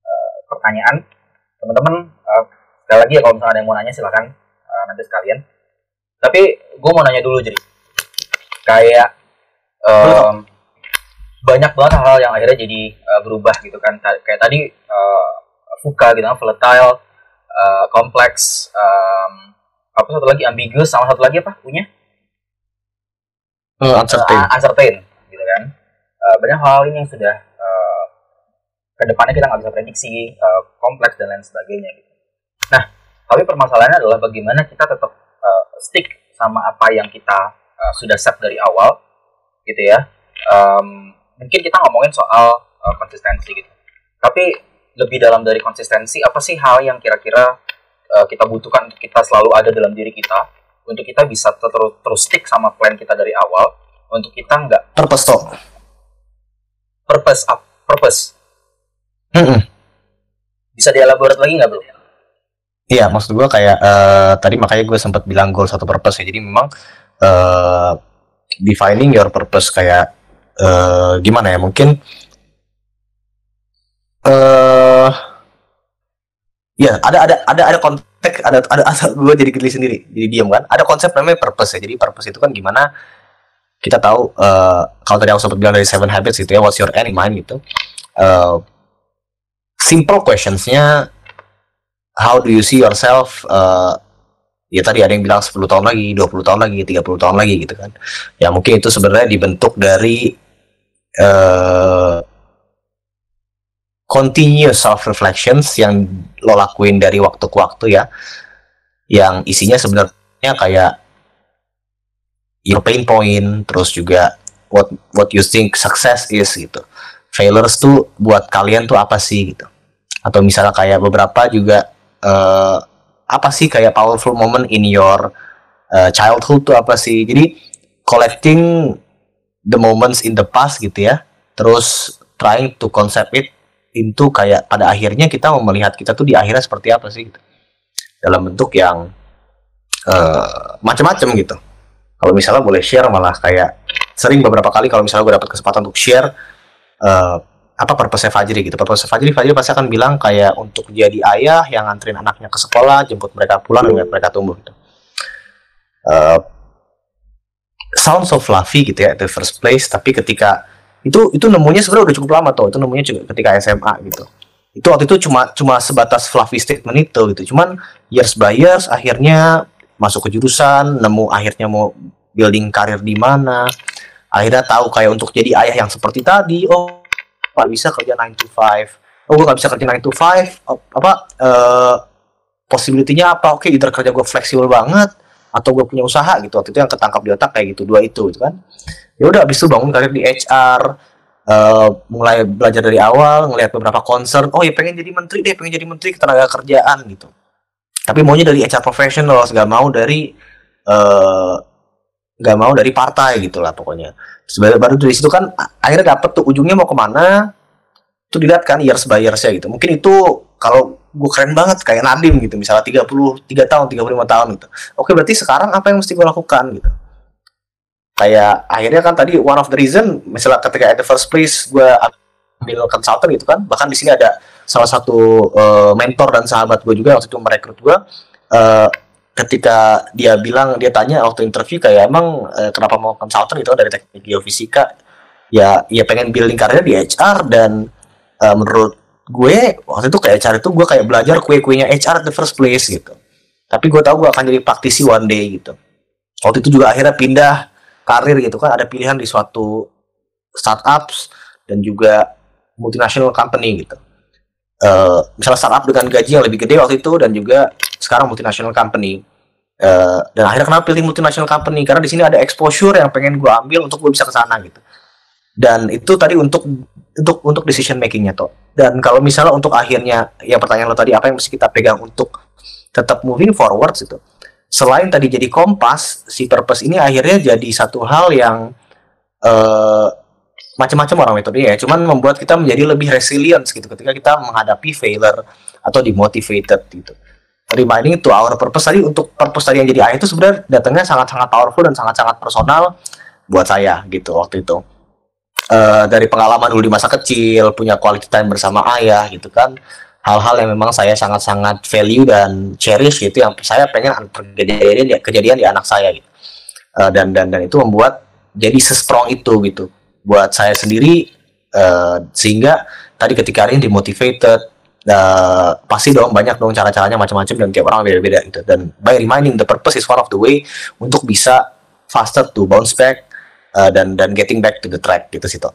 uh, pertanyaan teman-teman uh, sekali lagi ya kalau misalnya ada yang mau nanya silahkan uh, nanti sekalian. Tapi gue mau nanya dulu jadi kayak um, banyak banget hal-hal yang akhirnya jadi uh, berubah gitu kan. Kayak tadi uh, Fuka gitu kan volatile uh, kompleks um, apa satu lagi ambiguous sama satu lagi apa punya uh, uncertain. uh, uncertain gitu kan. Uh, banyak hal ini yang sudah uh, ke depannya kita nggak bisa prediksi uh, kompleks dan lain sebagainya gitu. Nah tapi permasalahannya adalah bagaimana kita tetap uh, stick sama apa yang kita uh, sudah set dari awal gitu ya. Um, mungkin kita ngomongin soal uh, konsistensi gitu. Tapi lebih dalam dari konsistensi apa sih hal yang kira-kira uh, kita butuhkan untuk kita selalu ada dalam diri kita untuk kita bisa terus terus stick sama plan kita dari awal untuk kita nggak purpose toh purpose up purpose mm -mm. bisa dielaborate lagi nggak bro? Iya, maksud gue kayak uh, tadi makanya gue sempat bilang goal satu purpose ya. Jadi memang uh, defining your purpose kayak uh, gimana ya? Mungkin uh, ya ada ada ada ada konteks ada ada, ada gue jadi geli sendiri jadi diam kan. Ada konsep namanya purpose ya jadi purpose itu kan gimana kita tahu uh, kalau tadi aku sempat bilang dari seven habits gitu ya what's your end in mind gitu. Uh, simple questionsnya how do you see yourself uh, ya tadi ada yang bilang 10 tahun lagi 20 tahun lagi 30 tahun lagi gitu kan. Ya mungkin itu sebenarnya dibentuk dari uh, continuous self reflections yang lo lakuin dari waktu ke waktu ya yang isinya sebenarnya kayak your pain point terus juga what what you think success is gitu. Failures tuh buat kalian tuh apa sih gitu? Atau misalnya kayak beberapa juga uh, apa sih kayak powerful moment in your uh, childhood tuh apa sih? Jadi collecting the moments in the past gitu ya. Terus trying to concept it itu kayak pada akhirnya kita mau melihat kita tuh di akhirnya seperti apa sih gitu. dalam bentuk yang uh, macam-macam gitu. Kalau misalnya boleh share malah kayak sering beberapa kali kalau misalnya gue dapat kesempatan untuk share uh, apa purpose Fajri gitu. Purpose Fajri Fajri pasti akan bilang kayak untuk jadi ayah yang nganterin anaknya ke sekolah jemput mereka pulang dan mereka tumbuh gitu. Uh, sounds so fluffy gitu ya the first place. Tapi ketika itu itu nemunya sebenarnya udah cukup lama tuh itu nemunya juga ketika SMA gitu. Itu waktu itu cuma cuma sebatas fluffy statement itu gitu. Cuman years by years akhirnya masuk ke jurusan nemu akhirnya mau building karir di mana. Akhirnya tahu kayak untuk jadi ayah yang seperti tadi oh nggak bisa kerja 9 to 5 oh gue nggak bisa kerja 9 to 5 oh, apa uh, possibility-nya apa? Oke okay, either kerja gue fleksibel banget atau gue punya usaha gitu waktu itu yang ketangkap di otak kayak gitu dua itu gitu kan. Ya udah abis itu bangun karir di HR uh, eh, mulai belajar dari awal ngelihat beberapa concern oh ya pengen jadi menteri deh pengen jadi menteri ketenaga kerjaan gitu. Tapi maunya dari HR professional gak mau dari eh, nggak mau dari partai gitu lah pokoknya. Sebenarnya baru dari situ kan akhirnya dapet tuh ujungnya mau ke mana tuh dilihat kan years by years gitu. Mungkin itu kalau gue keren banget kayak Nadim gitu misalnya 33 tahun 35 tahun gitu. Oke berarti sekarang apa yang mesti gue lakukan gitu? Kayak akhirnya kan tadi one of the reason misalnya ketika at the first place gue ambil consultant gitu kan bahkan di sini ada salah satu eh, mentor dan sahabat gue juga waktu itu merekrut gue eh, ketika dia bilang dia tanya waktu interview kayak emang eh, kenapa mau consultant itu kan dari teknik geofisika? Ya ya pengen building karirnya di HR dan eh, menurut gue waktu itu kayak HR itu gue kayak belajar kue-kuenya HR at the first place gitu. Tapi gue tahu gue akan jadi praktisi one day gitu. Waktu itu juga akhirnya pindah karir gitu kan. Ada pilihan di suatu startups dan juga multinational company gitu. Eh, misalnya startup dengan gaji yang lebih gede waktu itu dan juga sekarang multinational company. Eh, dan akhirnya kenapa pilih multinational company? Karena di sini ada exposure yang pengen gue ambil untuk gue bisa ke sana gitu dan itu tadi untuk untuk untuk decision makingnya toh dan kalau misalnya untuk akhirnya yang pertanyaan lo tadi apa yang mesti kita pegang untuk tetap moving forward gitu. Selain tadi jadi kompas si purpose ini akhirnya jadi satu hal yang eh macam-macam orang metode ya. Cuman membuat kita menjadi lebih resilient gitu. Ketika kita menghadapi failure atau demotivated gitu. Reminding to our purpose tadi untuk purpose tadi yang jadi ayah itu sebenarnya datangnya sangat-sangat powerful dan sangat-sangat personal buat saya gitu waktu itu Eh, dari pengalaman dulu di masa kecil punya quality time bersama ayah gitu kan. Hal-hal yang memang saya sangat-sangat value dan cherish gitu yang saya pengen kejadian di, kejadian di anak saya gitu. Eh, dan dan dan itu membuat jadi sestrong itu gitu. Buat saya sendiri eh, sehingga tadi ketika ini dimotivated eh, pasti dong banyak dong cara-caranya macam-macam dan tiap orang beda-beda gitu. Dan by reminding the purpose is one of the way untuk bisa faster to bounce back eh, dan dan getting back to the track gitu sih toh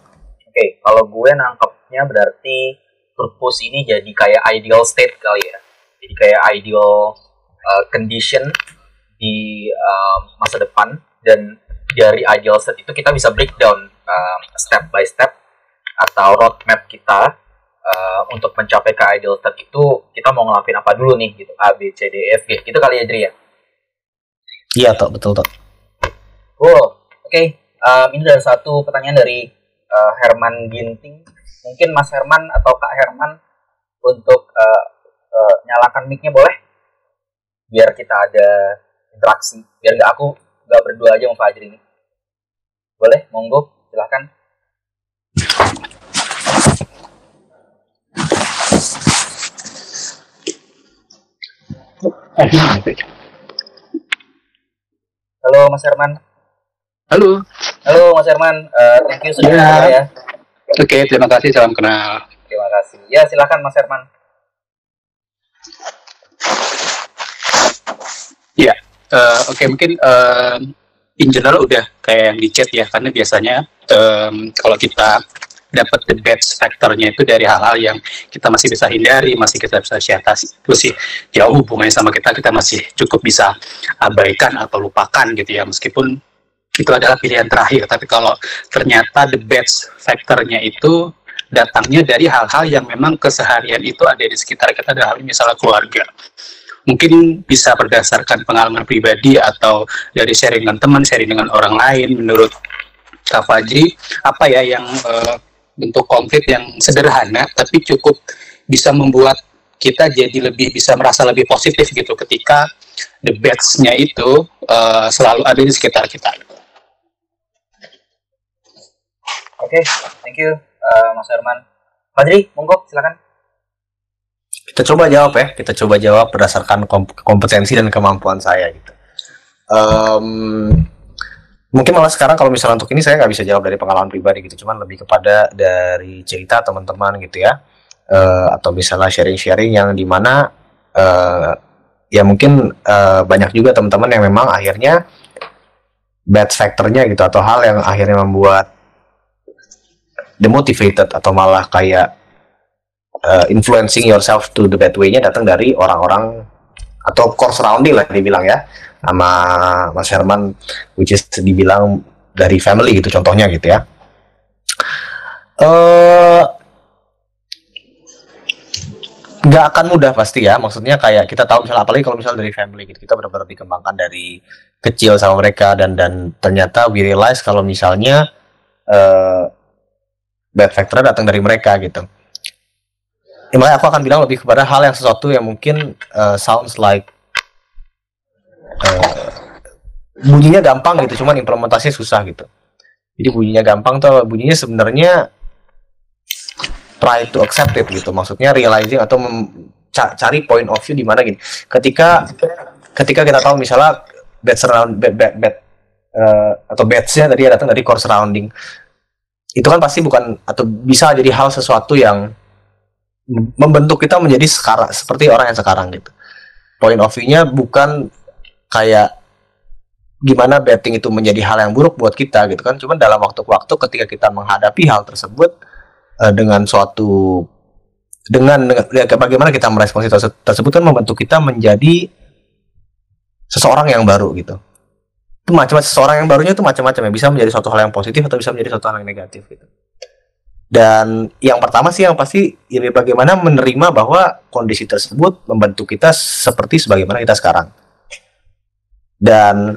Oke, kalau gue nangkepnya berarti purpose ini jadi kayak ideal state kali ya. Jadi kayak ideal uh, condition di um, masa depan dan dari ideal state itu kita bisa breakdown um, step by step atau roadmap kita uh, untuk mencapai ke ideal state itu kita mau ngelakuin apa dulu nih gitu A B C D E F G gitu kali ya Jri ya. iya toh betul toh Cool. Oke, um, ini ada satu pertanyaan dari uh, Herman Ginting. Mungkin Mas Herman atau Kak Herman untuk uh, uh, nyalakan mic-nya boleh? Biar kita ada interaksi. Biar nggak aku nggak berdua aja sama Fajri ini. Boleh? Monggo, silahkan. Halo Mas Herman. Halo, Halo Mas Herman. Uh, thank you sudah Ya. ya. oke terima kasih, salam kenal. Terima kasih. Ya silakan Mas Herman. Ya, eh, oke mungkin eh, in general udah kayak yang di chat ya, karena biasanya em, kalau kita dapat the best factornya itu dari hal-hal yang kita masih bisa hindari, masih kita bisa atasi. Itu sih jauh hubungannya sama kita, kita masih cukup bisa abaikan atau lupakan gitu ya, meskipun itu adalah pilihan terakhir. Tapi kalau ternyata the best factornya itu datangnya dari hal-hal yang memang keseharian itu ada di sekitar kita, ada hal misalnya keluarga mungkin bisa berdasarkan pengalaman pribadi atau dari sharing dengan teman, sharing dengan orang lain. Menurut Kak Fajri, apa ya yang eh, bentuk konflik yang sederhana tapi cukup bisa membuat kita jadi lebih bisa merasa lebih positif gitu ketika the best-nya itu eh, selalu ada di sekitar kita. Oke, thank you uh, Mas Herman. Fajri, monggo silakan. kita coba jawab ya kita coba jawab berdasarkan kom- kompetensi dan kemampuan saya gitu Em, mungkin malah sekarang kalau misalnya untuk ini saya nggak bisa jawab dari pengalaman pribadi gitu cuman lebih kepada dari cerita teman-teman gitu ya Eh, atau misalnya sharing-sharing yang di mana eh, ya mungkin eh, banyak juga teman-teman yang memang akhirnya bad factornya gitu atau hal yang akhirnya membuat demotivated atau malah kayak uh, influencing yourself to the bad way-nya datang dari orang-orang atau core surrounding lah dibilang ya sama Mas Herman which is dibilang dari family gitu contohnya gitu ya. Eh nggak akan mudah pasti ya maksudnya kayak kita tahu misalnya apalagi kalau misalnya dari family gitu kita benar-benar dikembangkan dari kecil sama mereka dan dan ternyata we realize kalau misalnya uh, bad factor datang dari mereka gitu. Ya, aku akan bilang lebih kepada hal yang sesuatu yang mungkin uh, sounds like uh, bunyinya gampang gitu cuman implementasinya susah gitu. Jadi bunyinya gampang tuh bunyinya sebenarnya try to accept it gitu. Maksudnya realizing atau cari point of view di mana gini. Ketika ketika kita tahu misalnya bad surround bad bad, bad uh, atau badsnya tadi datang dari core surrounding itu kan pasti bukan atau bisa jadi hal sesuatu yang membentuk kita menjadi sekarang seperti orang yang sekarang gitu. Point of view-nya bukan kayak gimana betting itu menjadi hal yang buruk buat kita gitu kan. Cuman dalam waktu-waktu ketika kita menghadapi hal tersebut uh, dengan suatu dengan, dengan ya, bagaimana kita merespons itu tersebut kan membentuk kita menjadi seseorang yang baru gitu itu macam-macam seseorang yang barunya itu macam-macam ya. Bisa menjadi suatu hal yang positif atau bisa menjadi suatu hal yang negatif gitu. Dan yang pertama sih yang pasti ini bagaimana menerima bahwa kondisi tersebut membentuk kita seperti sebagaimana kita sekarang. Dan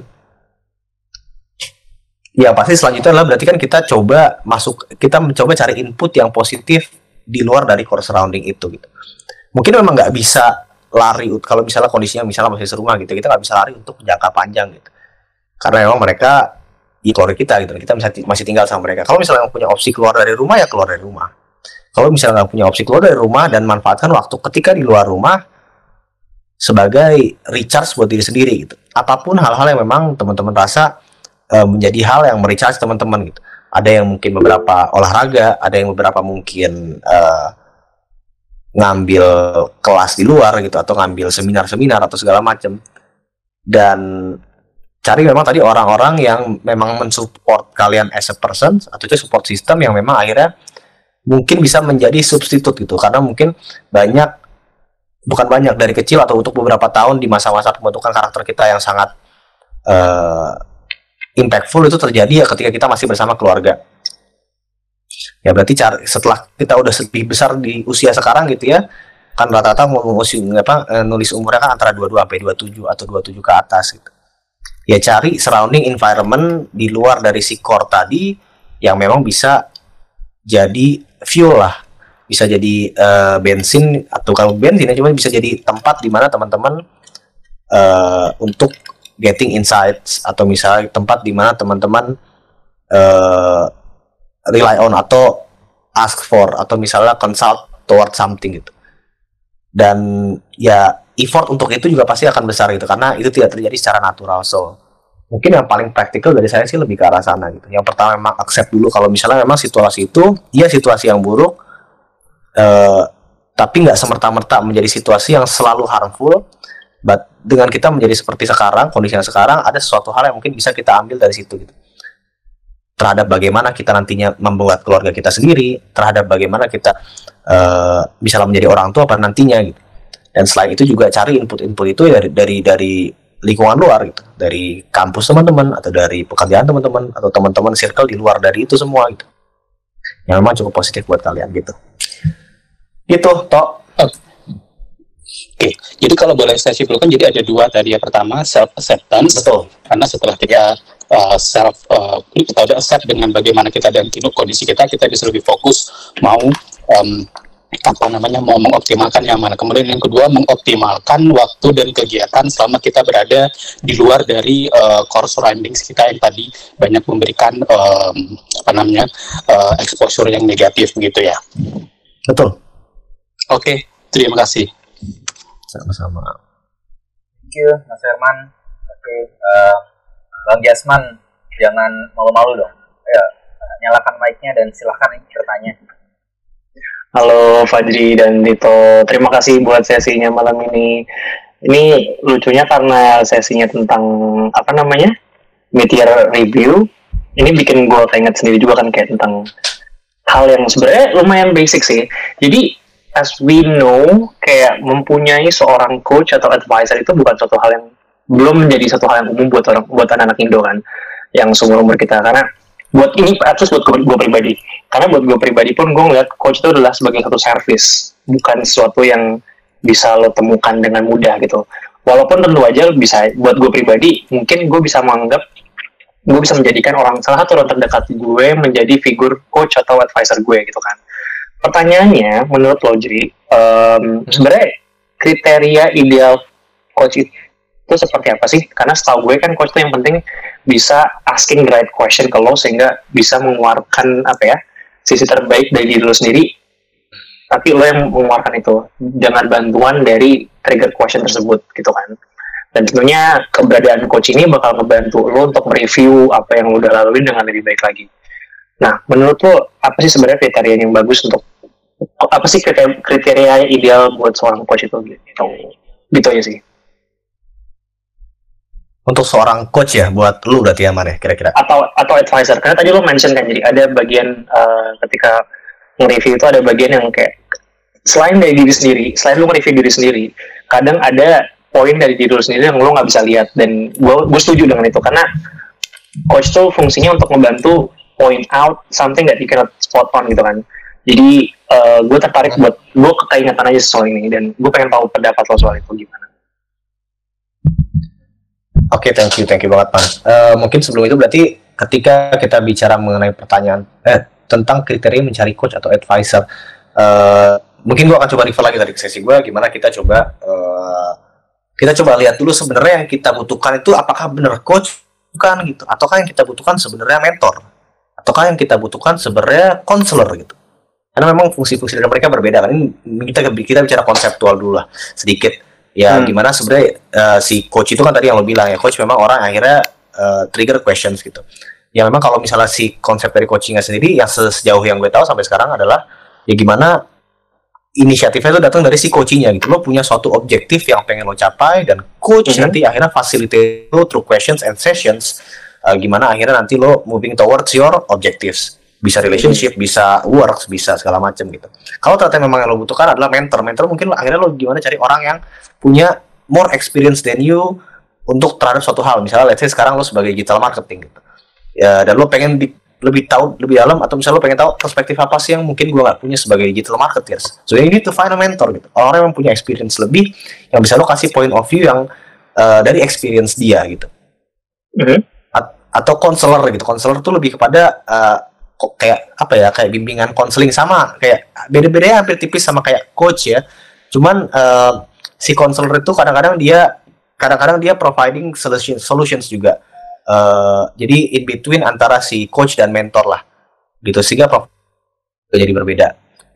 ya pasti selanjutnya adalah berarti kan kita coba masuk kita mencoba cari input yang positif di luar dari core surrounding itu gitu. Mungkin memang nggak bisa lari kalau misalnya kondisinya misalnya masih serumah gitu kita nggak bisa lari untuk jangka panjang gitu karena memang mereka ya keluarga kita gitu kita masih tinggal sama mereka kalau misalnya punya opsi keluar dari rumah ya keluar dari rumah kalau misalnya nggak punya opsi keluar dari rumah dan manfaatkan waktu ketika di luar rumah sebagai recharge buat diri sendiri gitu apa pun hal-hal yang memang teman-teman rasa uh, menjadi hal yang mericharge teman-teman gitu. Ada yang mungkin beberapa olahraga, ada yang beberapa mungkin uh, ngambil kelas di luar gitu atau ngambil seminar-seminar atau segala macam. Dan cari memang tadi orang-orang yang memang mensupport kalian as a person atau support system yang memang akhirnya mungkin bisa menjadi substitut gitu karena mungkin banyak bukan banyak dari kecil atau untuk beberapa tahun di masa-masa pembentukan karakter kita yang sangat uh, impactful itu terjadi ya ketika kita masih bersama keluarga. Ya berarti setelah kita udah lebih besar di usia sekarang gitu ya, kan rata-rata apa eh, nulis umurnya kan antara 22 sampai 27 atau 27 ke atas gitu. Ya cari surrounding environment di luar dari si core tadi yang memang bisa jadi fuel lah, bisa jadi uh, bensin atau kalau bensin ya cuma bisa jadi tempat di mana teman-teman uh, untuk getting insights atau misalnya tempat di mana teman-teman uh, rely on atau ask for atau misalnya consult toward something gitu. Dan ya effort untuk itu juga pasti akan besar gitu karena itu tidak terjadi secara natural. So mungkin yang paling praktikal dari saya sih lebih ke arah sana gitu. Yang pertama memang accept dulu kalau misalnya memang situasi itu iya situasi yang buruk uh, tapi nggak semerta-merta menjadi situasi yang selalu harmful but dengan kita menjadi seperti sekarang kondisi yang sekarang ada sesuatu hal yang mungkin bisa kita ambil dari situ gitu. Terhadap bagaimana kita nantinya membuat keluarga kita sendiri terhadap bagaimana kita uh, bisa menjadi orang tua pada nantinya gitu dan selain itu juga cari input-input itu dari dari dari lingkungan luar gitu. Dari kampus teman-teman atau dari pekerjaan teman-teman atau teman-teman circle di luar dari itu semua gitu. Yang memang cukup positif buat kalian gitu. Gitu toh Oke, jadi kalau boleh saya simpulkan, jadi ada dua tadi. Ya. Pertama self acceptance, betul. Karena setelah kita uh, self uh, kita udah accept dengan bagaimana kita dan kondisi kita, kita bisa lebih fokus mau um, apa namanya mau mengoptimalkan yang mana. Kemudian yang kedua mengoptimalkan waktu dan kegiatan selama kita berada di luar dari uh, core surroundings kita yang tadi banyak memberikan um, apa namanya uh, exposure yang negatif gitu ya. Betul. Oke, okay, terima kasih sama-sama thank you Mas Herman oke okay. uh, Bang Jasman jangan malu-malu dong ya nyalakan mic-nya dan silahkan bertanya Halo Fajri dan Dito, terima kasih buat sesinya malam ini. Ini lucunya karena sesinya tentang apa namanya meteor review. Ini bikin gue keinget sendiri juga kan kayak tentang hal yang sebenarnya lumayan basic sih. Jadi as we know kayak mempunyai seorang coach atau advisor itu bukan suatu hal yang belum menjadi satu hal yang umum buat orang buat anak-anak Indo kan yang seumur umur kita karena buat ini at least buat gue pribadi karena buat gue pribadi pun gue ngeliat coach itu adalah sebagai satu service bukan sesuatu yang bisa lo temukan dengan mudah gitu. Walaupun tentu aja bisa buat gue pribadi mungkin gue bisa menganggap gue bisa menjadikan orang salah satu orang terdekat gue menjadi figur coach atau advisor gue gitu kan. Pertanyaannya menurut lo jadi um, sebenarnya kriteria ideal coach itu seperti apa sih? Karena setahu gue kan coach itu yang penting bisa asking the right question ke lo sehingga bisa mengeluarkan apa ya sisi terbaik dari diri lo sendiri tapi lo yang mengeluarkan itu. Dengan bantuan dari trigger question tersebut gitu kan. Dan tentunya keberadaan coach ini bakal ngebantu lo untuk mereview apa yang lo udah lalui dengan lebih baik lagi. Nah menurut lo apa sih sebenarnya kriteria yang bagus untuk apa sih kriteria, kriteria ideal buat seorang coach itu? Gitu. Gitu ya sih untuk seorang coach ya buat lu berarti aman ya kira-kira? Atau atau advisor. Karena tadi lo mention kan jadi ada bagian uh, ketika nge-review itu ada bagian yang kayak selain dari diri sendiri selain lu nge-review diri sendiri kadang ada poin dari diri lu sendiri yang lo nggak bisa lihat. Dan gue gue setuju dengan itu karena coach tuh fungsinya untuk membantu point out something that you cannot spot on gitu kan. Jadi uh, gue tertarik buat gue keingetan aja soal ini dan gue pengen tahu pendapat lo soal itu gimana Oke, okay, thank you, thank you banget, Pan. Uh, mungkin sebelum itu berarti ketika kita bicara mengenai pertanyaan eh, tentang kriteria mencari coach atau advisor, uh, mungkin gua akan coba refer lagi dari sesi gue, gimana kita coba uh, kita coba lihat dulu sebenarnya yang kita butuhkan itu apakah benar coach bukan gitu, ataukah yang kita butuhkan sebenarnya mentor, ataukah yang kita butuhkan sebenarnya counselor gitu. Karena memang fungsi-fungsi dari mereka berbeda kan. Ini kita kita bicara konseptual dulu lah sedikit ya hmm. gimana sebenarnya uh, si coach itu kan tadi yang lo bilang ya coach memang orang akhirnya uh, trigger questions gitu ya memang kalau misalnya si konsep dari coachingnya sendiri yang sejauh yang gue tahu sampai sekarang adalah ya gimana inisiatifnya itu datang dari si coachingnya gitu lo punya suatu objektif yang pengen lo capai dan coach hmm. nanti akhirnya facilitate lo through questions and sessions uh, gimana akhirnya nanti lo moving towards your objectives bisa relationship, bisa works, bisa segala macam gitu. Kalau ternyata memang yang lo butuhkan adalah mentor, mentor mungkin lo, akhirnya lo gimana cari orang yang punya more experience than you untuk terhadap suatu hal. Misalnya, let's say sekarang lo sebagai digital marketing gitu, ya dan lo pengen di, lebih tahu lebih dalam atau misalnya lo pengen tahu perspektif apa sih yang mungkin gue nggak punya sebagai digital marketers. So you need to find a mentor gitu, orang yang punya experience lebih yang bisa lo kasih point of view yang uh, dari experience dia gitu. Mm -hmm. atau konselor gitu, konselor tuh lebih kepada uh, kok kayak apa ya kayak bimbingan konseling sama kayak beda-bedanya hampir tipis sama kayak coach ya. Cuman uh, si konselor itu kadang-kadang dia kadang-kadang dia providing solution solutions juga. Uh, jadi in between antara si coach dan mentor lah gitu. Sehingga prof jadi berbeda.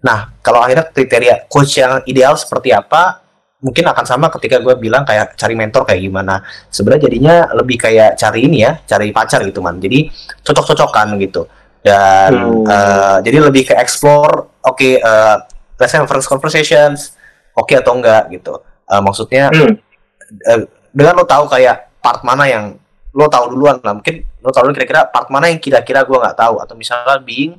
Nah kalau akhirnya kriteria coach yang ideal seperti apa mungkin akan sama ketika gue bilang kayak cari mentor kayak gimana. Sebenarnya jadinya lebih kayak cari ini ya cari pacar gitu man. Jadi cocok-cocokan gitu dan hmm. uh, jadi lebih ke explore oke okay, uh, eh, let's first conversations oke okay atau enggak gitu uh, maksudnya hmm. uh, dengan lo tahu kayak part mana yang lo tahu duluan lah mungkin lo tahu kira-kira part mana yang kira-kira gue nggak tahu atau misalnya being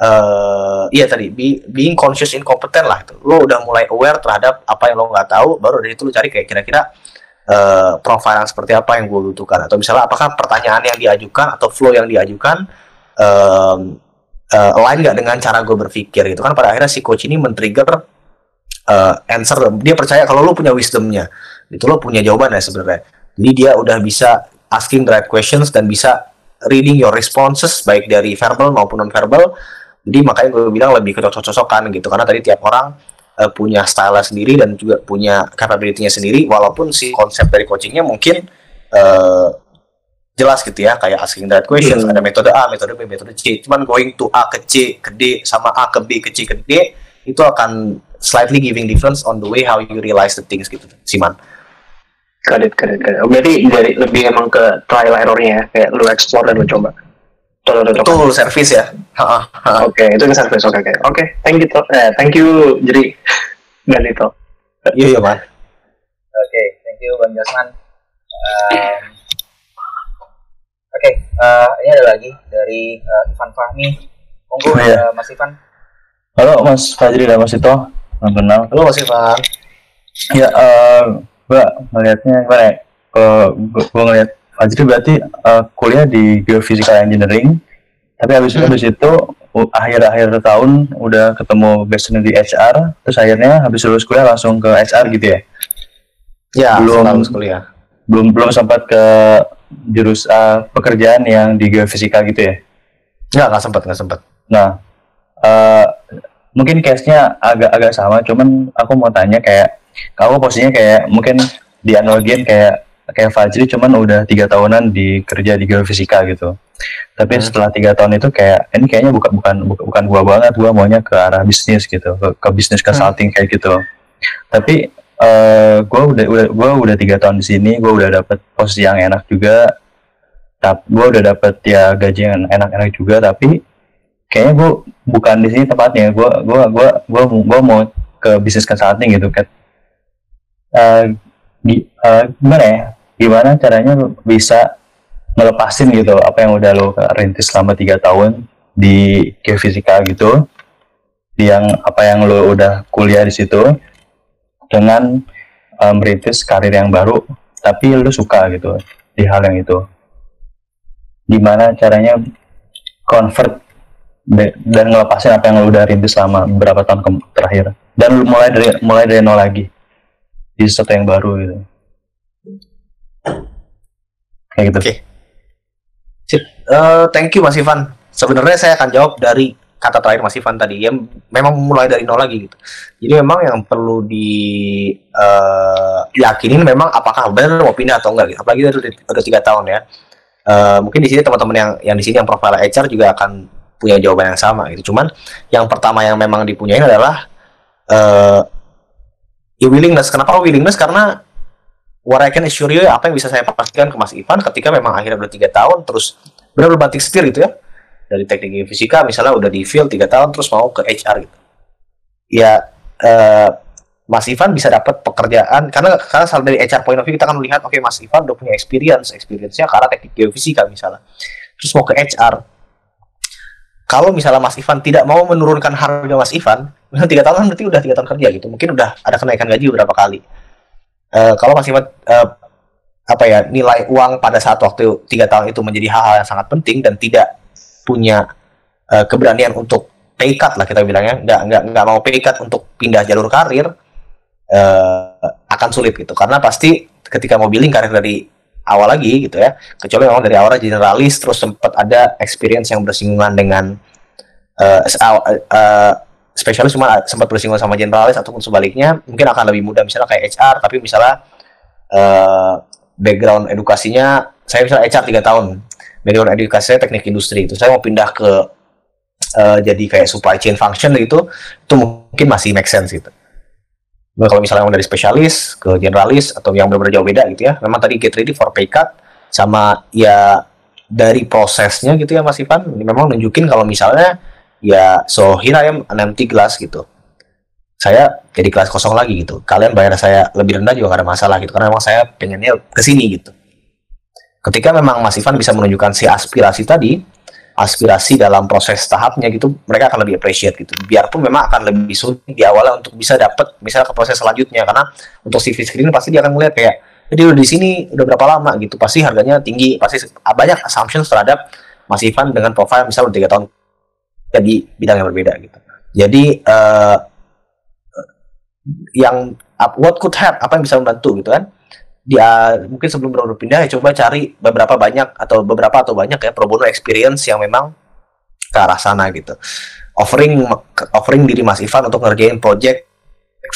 uh, iya tadi be, being conscious incompetent lah itu lo udah mulai aware terhadap apa yang lo nggak tahu baru dari itu lo cari kayak kira-kira uh, profile yang seperti apa yang gue butuhkan atau misalnya apakah pertanyaan yang diajukan atau flow yang diajukan um, uh, align nggak dengan cara gue berpikir gitu. Kan pada akhirnya si coach ini men-trigger uh, answer. Dia percaya kalau lo punya wisdomnya. Itu lo punya jawaban ya sebenarnya. Jadi dia udah bisa asking the right questions dan bisa reading your responses baik dari verbal maupun non verbal jadi makanya gue bilang lebih cocok-cocokan gitu. Karena tadi tiap orang uh, punya style sendiri dan juga punya capability-nya sendiri. Walaupun si konsep dari coachingnya mungkin uh, jelas gitu ya kayak asking that questions hmm. ada metode A, metode B, metode C. Cuman going to A ke C ke D sama A ke B ke C ke D itu akan slightly giving difference on the way how you realize the things gitu, Siman. Kadit, kadit. Oh, berarti dari lebih emang ke trial errornya ya, kayak lu explore dan lu coba. Betul, service ya. Oke, okay, itu ke service. Oke, okay, oke. Okay. Thank you. Eh, thank you, jadi dan itu. Iya, iya, Man. Oke, okay, thank you, Bang Jasman. Um, okay, uh, eh, ini ada lagi dari uh, Ivan Fahmi. Monggo, oh, iya. uh, Mas Ivan. Halo, Mas Fajri dan Mas Ito. Salam kenal. Halo, Mas Ivan. Ya, uh, gua melihatnya gimana ya? Uh, gua, gua ngeliat Fajri berarti uh, kuliah di Geophysical Engineering, tapi habis, hmm. habis itu akhir-akhir tahun udah ketemu passion di HR terus akhirnya habis lulus kuliah langsung ke HR gitu ya Ya, Belum. lulus kuliah. Belum belum sempat ke jurusan pekerjaan yang di geofisika gitu ya Enggak, enggak sempat, enggak sempat. Nah, eh, mungkin case-nya agak-agak sama, cuman aku mau tanya kayak, kamu posisinya kayak mungkin di analogian kayak kayak Fajri, cuman udah tiga tahunan di kerja di geofisika gitu. Tapi Hmm. setelah tiga tahun itu kayak ini kayaknya bukan bukan bukan, gua banget, gua maunya ke arah bisnis gitu, ke, ke bisnis consulting kayak gitu. Tapi eh gua udah udah gua udah tiga tahun di sini, gua udah dapet posisi yang enak juga. Tapi gua udah dapet ya gaji yang enak-enak juga, tapi kayaknya gue bukan di sini tempatnya gue gua gua gua gua mau ke bisnis consulting gitu kan Eh, gi- eh, gimana ya? Gimana caranya bisa ngelepasin gitu apa yang udah lo rintis selama tiga tahun di geofisika gitu di yang apa yang lo udah kuliah di situ dengan eh, merintis karir yang baru tapi lo suka gitu di hal yang itu gimana caranya convert dan ngelepasin apa yang lo udah rintis selama beberapa tahun terakhir dan lu mulai dari mulai dari nol lagi di sesuatu yang baru gitu kayak gitu Oke. Sip. Eh, thank you Mas Ivan. Sebenarnya saya akan jawab dari kata terakhir Mas Ivan tadi. Ya memang mulai dari nol lagi gitu. Jadi memang yang perlu di eh, yakinin memang apakah benar mau pindah atau enggak gitu. Apalagi udah, udah tiga tahun ya. Eh, mungkin di sini teman-teman yang yang di sini yang profile HR juga akan punya jawaban yang sama gitu. Cuman yang pertama yang memang dipunyain adalah eh ya willingness. Kenapa willingness? Karena what I can assure you apa yang bisa saya pastikan ke Mas Ivan ketika memang akhirnya udah tiga tahun terus benar-benar banting setir gitu ya dari teknik fisika misalnya udah di field tiga tahun terus mau ke HR gitu. Ya eh, Mas Ivan bisa dapat pekerjaan karena karena dari HR point of view kita akan melihat oke Mas Ivan udah punya experience experience-nya karena teknik geofisika misalnya. Terus mau ke HR kalau misalnya Mas Ivan tidak mau menurunkan harga Mas Ivan misalnya tiga tahun kan berarti udah tiga tahun kerja gitu mungkin udah ada kenaikan gaji beberapa kali. Eh, kalau masih eh, apa ya nilai uang pada saat waktu tiga tahun itu menjadi hal-hal yang sangat penting dan tidak punya eh, keberanian untuk cut lah kita bilangnya nggak nggak nggak mau cut untuk pindah jalur karir eh, akan sulit gitu. Karena pasti ketika mau billing karir dari awal lagi gitu ya kecuali memang dari awalnya generalis terus sempat ada experience yang bersinggungan dengan s- aw- eh, spesialis cuma sempat bersinggungan sama generalis ataupun sebaliknya mungkin akan lebih mudah misalnya kayak HR tapi misalnya eh, background edukasinya saya misalnya HR tiga tahun background edukasi saya teknik industri itu. Saya mau pindah ke eh, jadi kayak supply chain function gitu itu mungkin masih make sense gitu. Nah, kalau misalnya dari spesialis ke generalis atau yang benar-benar jauh beda gitu ya memang tadi get ready for pay cut sama ya dari prosesnya gitu ya Mas Ivan ini memang nunjukin kalau misalnya ya so here I am an empty glass gitu. Saya jadi kelas kosong lagi gitu. Kalian bayar saya lebih rendah juga gak ada masalah gitu karena memang saya pengennya ke sini gitu ketika memang Mas Ivan bisa menunjukkan si aspirasi tadi aspirasi dalam proses tahapnya gitu mereka akan lebih appreciate gitu. Biarpun memang akan lebih sulit di awalnya untuk bisa dapat misalnya ke proses selanjutnya. Karena untuk CV screen pasti dia akan melihat kayak jadi udah di sini udah berapa lama? gitu. Pasti harganya tinggi. Pasti banyak assumptions terhadap Mas Ivan dengan profile misalnya tiga tahun jadi bidang yang berbeda gitu. Jadi eh, yang what could help apa yang bisa membantu gitu kan? Dia mungkin sebelum baru pindah ya coba cari beberapa banyak atau beberapa atau banyak ya pro bono experience yang memang ke arah sana gitu. Offering offering diri Mas Ivan untuk ngerjain project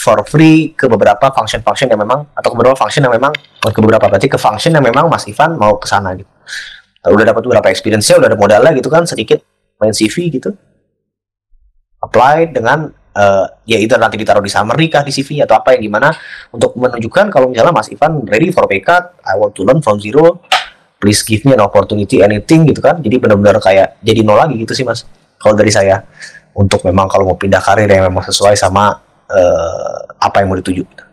for free ke beberapa function-function yang memang atau ke beberapa function yang memang ke beberapa berarti ke function yang memang Mas Ivan mau ke sana gitu. Udah dapat beberapa experience-nya, udah ada modalnya gitu kan sedikit main CV gitu apply dengan eh, ya itu nanti ditaruh di summary kah di CV atau apa yang gimana untuk menunjukkan kalau misalnya Mas Ivan ready for cut, I want to learn from zero, please give me an opportunity anything gitu kan. Jadi benar-benar kayak jadi nol lagi gitu sih Mas. Kalau dari saya untuk memang kalau mau pindah karir yang memang sesuai sama eh, apa yang mau dituju.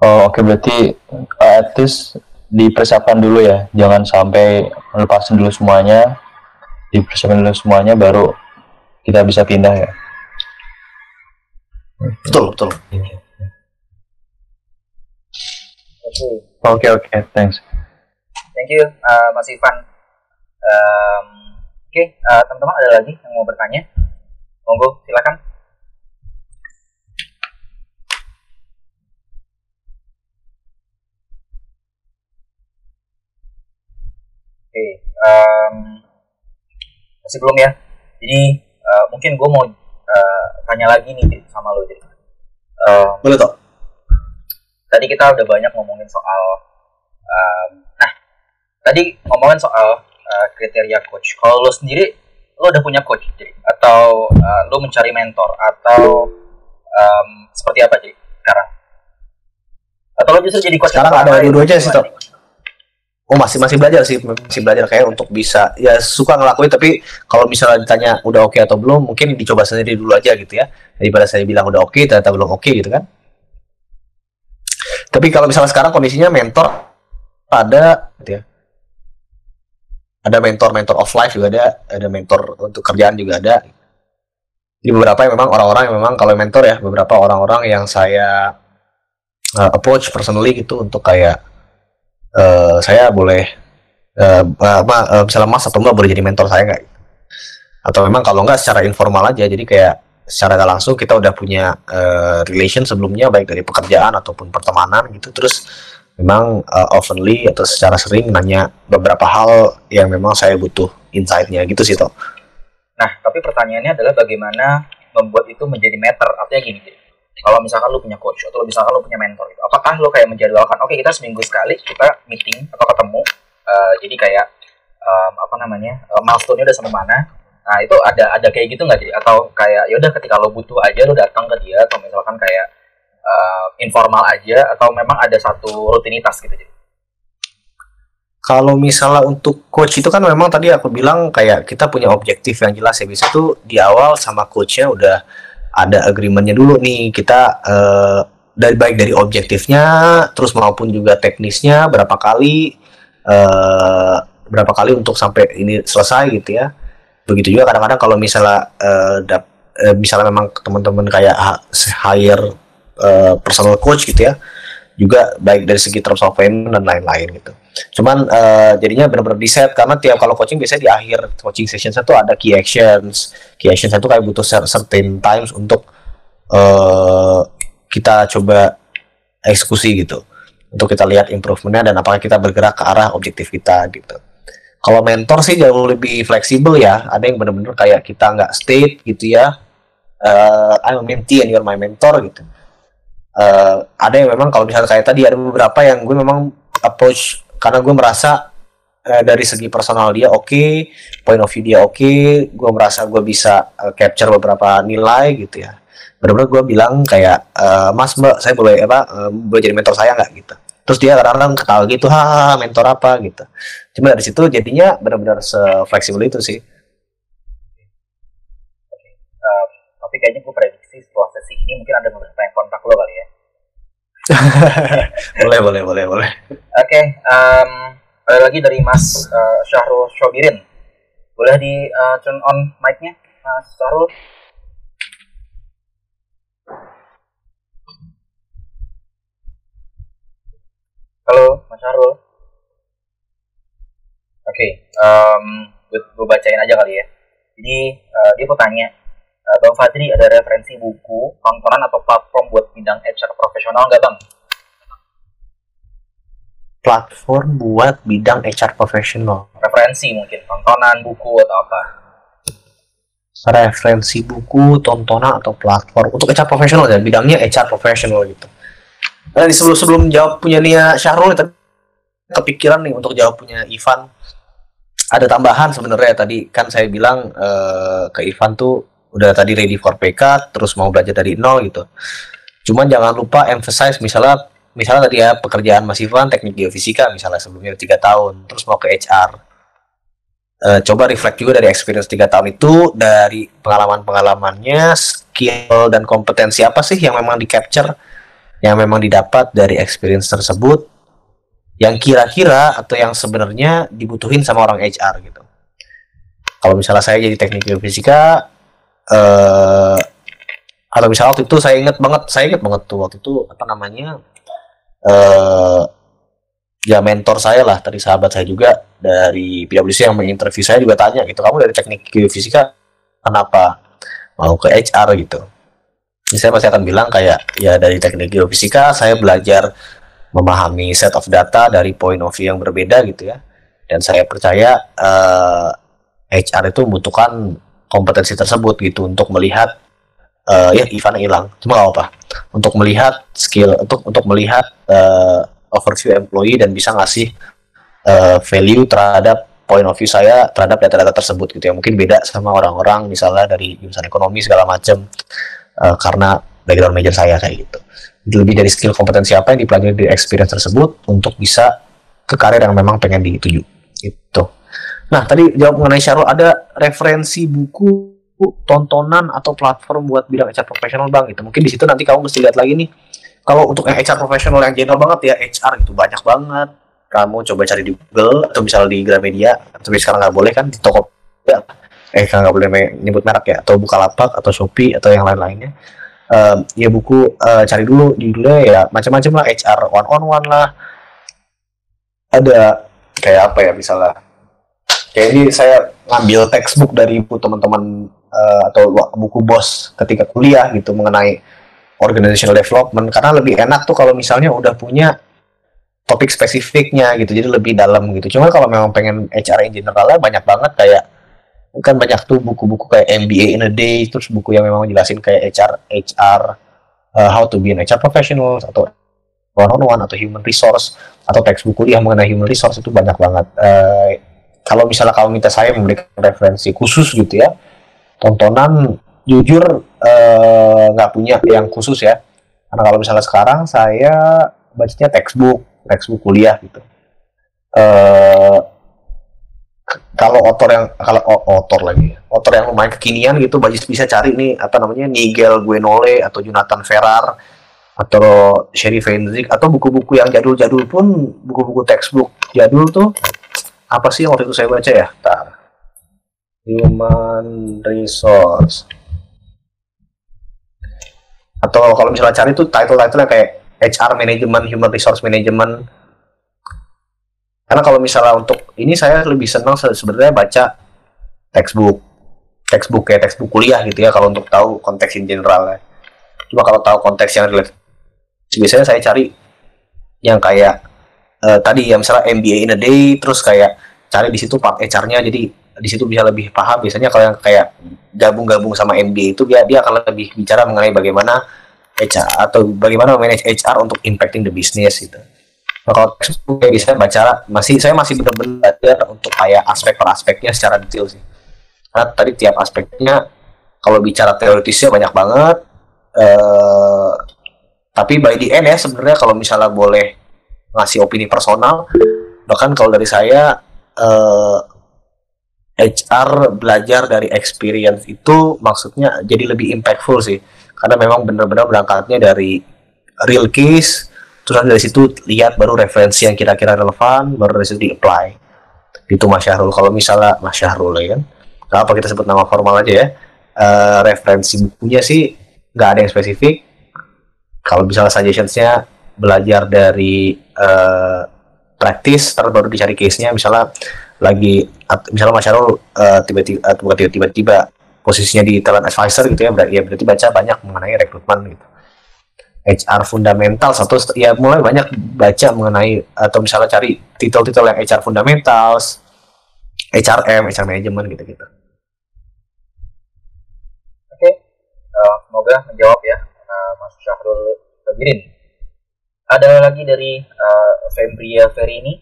Oh, oke berarti uh, at least dipersiapkan dulu ya. Jangan sampai melepasin dulu semuanya. Dipersiapkan dulu semuanya baru kita bisa pindah ya. Betul, betul. Oke, oke, thanks. Thank you, uh, Mas Ivan. Um, Oke, eh, teman-teman ada lagi yang mau bertanya? Monggo, silakan. Oke, em, masih belum ya. Jadi eh, mungkin gue mau eh, tanya lagi nih sama lo jadi. Em, Boleh toh? tadi kita udah banyak ngomongin soal um, nah tadi ngomongin soal uh, kriteria coach kalau lo sendiri lo udah punya coach jadi atau uh, lo mencari mentor atau um, seperti apa jadi sekarang atau lo justru jadi coach Sekarang ada dua-duanya sih, Tok. Oh masih masih belajar sih, masih belajar kayak untuk bisa ya suka ngelakuin tapi kalau misalnya ditanya udah oke atau belum mungkin dicoba sendiri dulu aja gitu ya daripada saya bilang udah oke ternyata belum oke gitu kan. Tapi kalau misalnya sekarang kondisinya mentor ada gitu ya. Ada mentor-mentor off life juga ada, ada mentor untuk kerjaan juga ada. Jadi beberapa yang memang orang-orang yang memang kalau mentor ya beberapa orang-orang yang saya uh, approach personally gitu untuk kayak eh, saya boleh eh, apa eh, misalnya mas atau mbak boleh jadi mentor saya nggak? Atau memang kalau nggak secara informal aja jadi kayak secara nggak langsung kita udah punya eh, relation sebelumnya baik dari pekerjaan ataupun pertemanan gitu. Terus memang eh, oftenly atau secara sering nanya beberapa hal yang memang saya butuh insight-nya. Gitu sih toh Nah, tapi pertanyaannya adalah bagaimana membuat itu menjadi matter. Artinya gini, kalau misalkan lu punya coach atau misalkan lu punya mentor gitu, apakah lu kayak menjadwalkan, oke kita seminggu sekali kita meeting atau ketemu, eh, jadi kayak em, apa namanya eh, milestone-nya udah sampai mana? Nah itu ada ada kayak gitu nggak jadi? Atau kayak ya udah ketika lo butuh aja lo datang ke dia atau misalkan kayak eh, informal aja atau memang ada satu rutinitas gitu jadi? Kalau misalnya untuk coach itu kan memang tadi aku bilang kayak kita punya objektif yang jelas ya bisa tuh di awal sama coachnya udah ada agreementnya dulu nih. Kita eh, dari baik dari objektifnya terus maupun juga teknisnya berapa kali eh, berapa kali untuk sampai ini selesai gitu ya. Begitu juga kadang-kadang kalau misalnya eh, dap- eh, misalnya memang teman-teman kayak hire eh, personal coach gitu ya juga baik dari segi terms of payment dan lain-lain gitu. Cuman eh, jadinya benar-benar di set karena tiap kalau coaching biasanya di akhir coaching session satu ada key actions. Key actions itu kayak butuh cer- certain times untuk eh kita coba eksekusi gitu. Untuk kita lihat improvementnya dan apakah kita bergerak ke arah objektif kita gitu. Kalau mentor sih jauh lebih fleksibel ya. Ada yang benar-benar kayak kita nggak state gitu ya eh I'm a mentee and you're my mentor gitu Eh, ada yang memang kalau misalnya kayak tadi ada beberapa yang gue memang approach karena gue merasa eh, dari segi personal dia oke, point of view dia oke, gue merasa gue bisa eh, capture beberapa nilai gitu ya. Benar-benar gue bilang kayak eh, Mas Mbak saya boleh apa eh, boleh jadi mentor saya nggak gitu. Terus dia kadang-kadang ketawa gitu, hahaha mentor apa gitu. Cuma dari situ jadinya benar-benar se-fleksibel itu sih. Ini mungkin ada beberapa yang kontak lo kali ya. boleh, boleh, boleh, boleh. Oke, em, ada lagi dari Mas eh, Syahrul Shobirin. Boleh di eh, turn on mic-nya, Mas Syahrul? Halo, Mas Syahrul. Oke, em, gue, gue bacain aja kali ya. Jadi eh, dia mau eh, Bang Fadri ada referensi buku, tontonan atau platform buat bidang HR profesional nggak Bang? Platform buat bidang HR profesional. referensi mungkin tontonan buku atau apa referensi buku, tontonan atau platform untuk HR profesional ya bidangnya HR profesional gitu. Nah, di sebelum sebelum jawab punya Nia Syahrul tadi kepikiran nih untuk jawab punya Ivan. Ada tambahan sebenarnya tadi kan saya bilang eh, ke Ivan tuh udah tadi ready for PK terus mau belajar dari nol gitu. Cuman jangan lupa emphasize misalnya misalnya tadi ya pekerjaan Mas Ivan teknik geofisika misalnya sebelumnya tiga tahun terus mau ke HR Eh, coba reflect juga dari experience tiga tahun itu dari pengalaman-pengalamannya skill dan kompetensi apa sih yang memang di capture yang memang didapat dari experience tersebut yang kira-kira atau yang sebenarnya dibutuhin sama orang HR gitu kalau misalnya saya jadi teknik geofisika eh atau misalnya waktu itu saya ingat banget saya ingat banget tuh waktu itu apa namanya eh ya mentor saya lah tadi sahabat saya juga dari PwC yang menginterview saya juga tanya gitu kamu dari teknik geofisika kenapa mau ke HR gitu. Jadi saya pasti akan bilang kayak ya dari teknik geofisika saya belajar memahami set of data dari point of view yang berbeda gitu ya. Dan saya percaya eh, HR itu membutuhkan kompetensi tersebut gitu untuk melihat eh, ya Ivan hilang. Cuma nggak apa untuk melihat skill untuk untuk melihat eh, overview employee dan bisa ngasih eh, value terhadap point of view saya terhadap data-data tersebut gitu ya. Mungkin beda sama orang-orang misalnya dari jurusan ekonomi segala macam eh, karena background major saya kayak gitu. Lebih dari skill kompetensi apa yang dipelajari dari experience tersebut untuk bisa ke karir yang memang pengen dituju. Itu nah tadi jawab mengenai Syarul ada referensi buku tontonan atau platform buat bidang HR profesional bang? Itu mungkin di situ nanti kamu mesti lihat lagi nih. Kalau untuk HR profesional yang general banget ya HR itu banyak banget. Kamu coba cari di Google atau misalnya di Gramedia tapi sekarang nggak boleh kan di toko ya, eh kan nggak boleh nyebut merek ya atau Bukalapak atau Shopee atau yang lain-lainnya. Em, ya buku eh, cari dulu judulnya ya macam-macam lah HR one on one lah. Ada kayak apa ya misalnya kayak ini saya ngambil textbook dari buku teman-teman eh, atau buku bos ketika kuliah gitu mengenai organizational development. Karena lebih enak tuh kalau misalnya udah punya topik spesifiknya gitu jadi lebih dalam gitu. Cuma kalau memang pengen HR in generalnya banyak banget kayak kan banyak tuh buku-buku kayak MBA in a day terus buku yang memang jelasin kayak HR HR uh, how to be an HR professional atau one on one atau human resource atau textbook kuliah mengenai human resource itu banyak banget. Eh, kalau misalnya kamu minta saya memberikan referensi khusus gitu ya tontonan jujur eh, nggak punya yang khusus ya. Karena kalau misalnya sekarang saya bacanya textbook textbook kuliah gitu. Eh kalau author yang kalau o- author lagi author yang lumayan kekinian gitu bajis bisa cari nih apa namanya Nigel Guenole atau Jonathan Ferrar atau Sherry Fenzik atau buku-buku yang jadul-jadul pun buku-buku textbook jadul tuh apa sih yang waktu itu saya baca ya? Tar. Human resource. Atau kalau misalnya cari tuh title-title kayak HR management, human resource management. Karena kalau misalnya untuk ini saya lebih senang se- sebenarnya baca textbook. Textbook kayak textbook kuliah gitu ya kalau untuk tahu konteks in general ya. Cuma kalau tahu konteks yang relate biasanya saya cari yang kayak eh, tadi ya misalnya MBA in a day terus kayak cari di situ part HR-nya jadi di situ bisa lebih paham biasanya kalau yang kayak gabung-gabung sama MBA itu dia dia akan lebih bicara mengenai bagaimana HR atau bagaimana manage HR untuk impacting the business gitu. Nah, kalau kayak bisa baca masih saya masih benar-benar belajar untuk kayak aspek per aspeknya secara detail sih. Karena tadi tiap aspeknya kalau bicara teoritisnya banyak banget eh tapi by the end ya sebenarnya kalau misalnya boleh ngasih opini personal. Bahkan kalau dari saya eh, HR belajar dari experience itu maksudnya jadi lebih impactful sih. Karena memang benar-benar berangkatnya dari real case terus dari situ lihat baru referensi yang kira-kira relevan baru dari situ di apply itu Mas Syahrul. Kalau misalnya Mas Syahrul ya kan? Nggak apa kita sebut nama formal aja ya. Eh, referensi bukunya sih nggak ada yang spesifik. Kalau misalnya suggestionsnya belajar dari eh, praktis terus baru dicari case-nya. Misalnya lagi misalnya Mas Syarul eh, tiba-tiba eh, bukan tiba-tiba posisinya di talent advisor gitu ya berarti ya berarti baca banyak mengenai rekrutmen gitu. HR fundamental satu ya mulai banyak baca mengenai atau misalnya cari titel-titel yang HR fundamentals HRM HR management gitu-gitu. Eh, semoga menjawab ya eh, Mas Syahrul Sabirin. Ada lagi dari eh, Febria Ferini.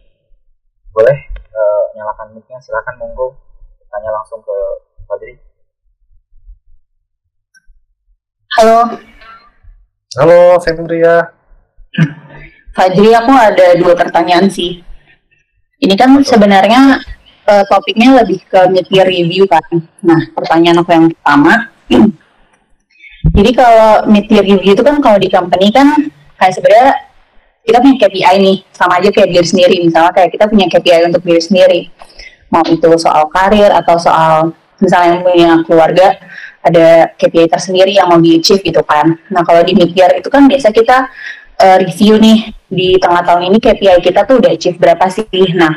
Boleh eh, nyalakan mic-nya, silakan monggo tanya langsung ke Fadri. Halo, halo Febria Fajri, aku ada dua pertanyaan sih. Ini kan sebenarnya eh, topiknya lebih ke mid-year review kan. Nah, pertanyaan aku yang pertama, jadi kalau mid-year review itu kan kalau di company kan kayak sebenarnya kita punya KPI nih, sama aja kayak diri sendiri. Misalnya kayak kita punya KPI untuk diri sendiri. Mau itu soal karir atau soal misalnya punya keluarga, ada KPI tersendiri yang mau di-achieve gitu kan. Nah, kalau di mid-year itu kan biasa kita uh, review nih di tengah tahun ini KPI kita tuh udah achieve berapa sih nah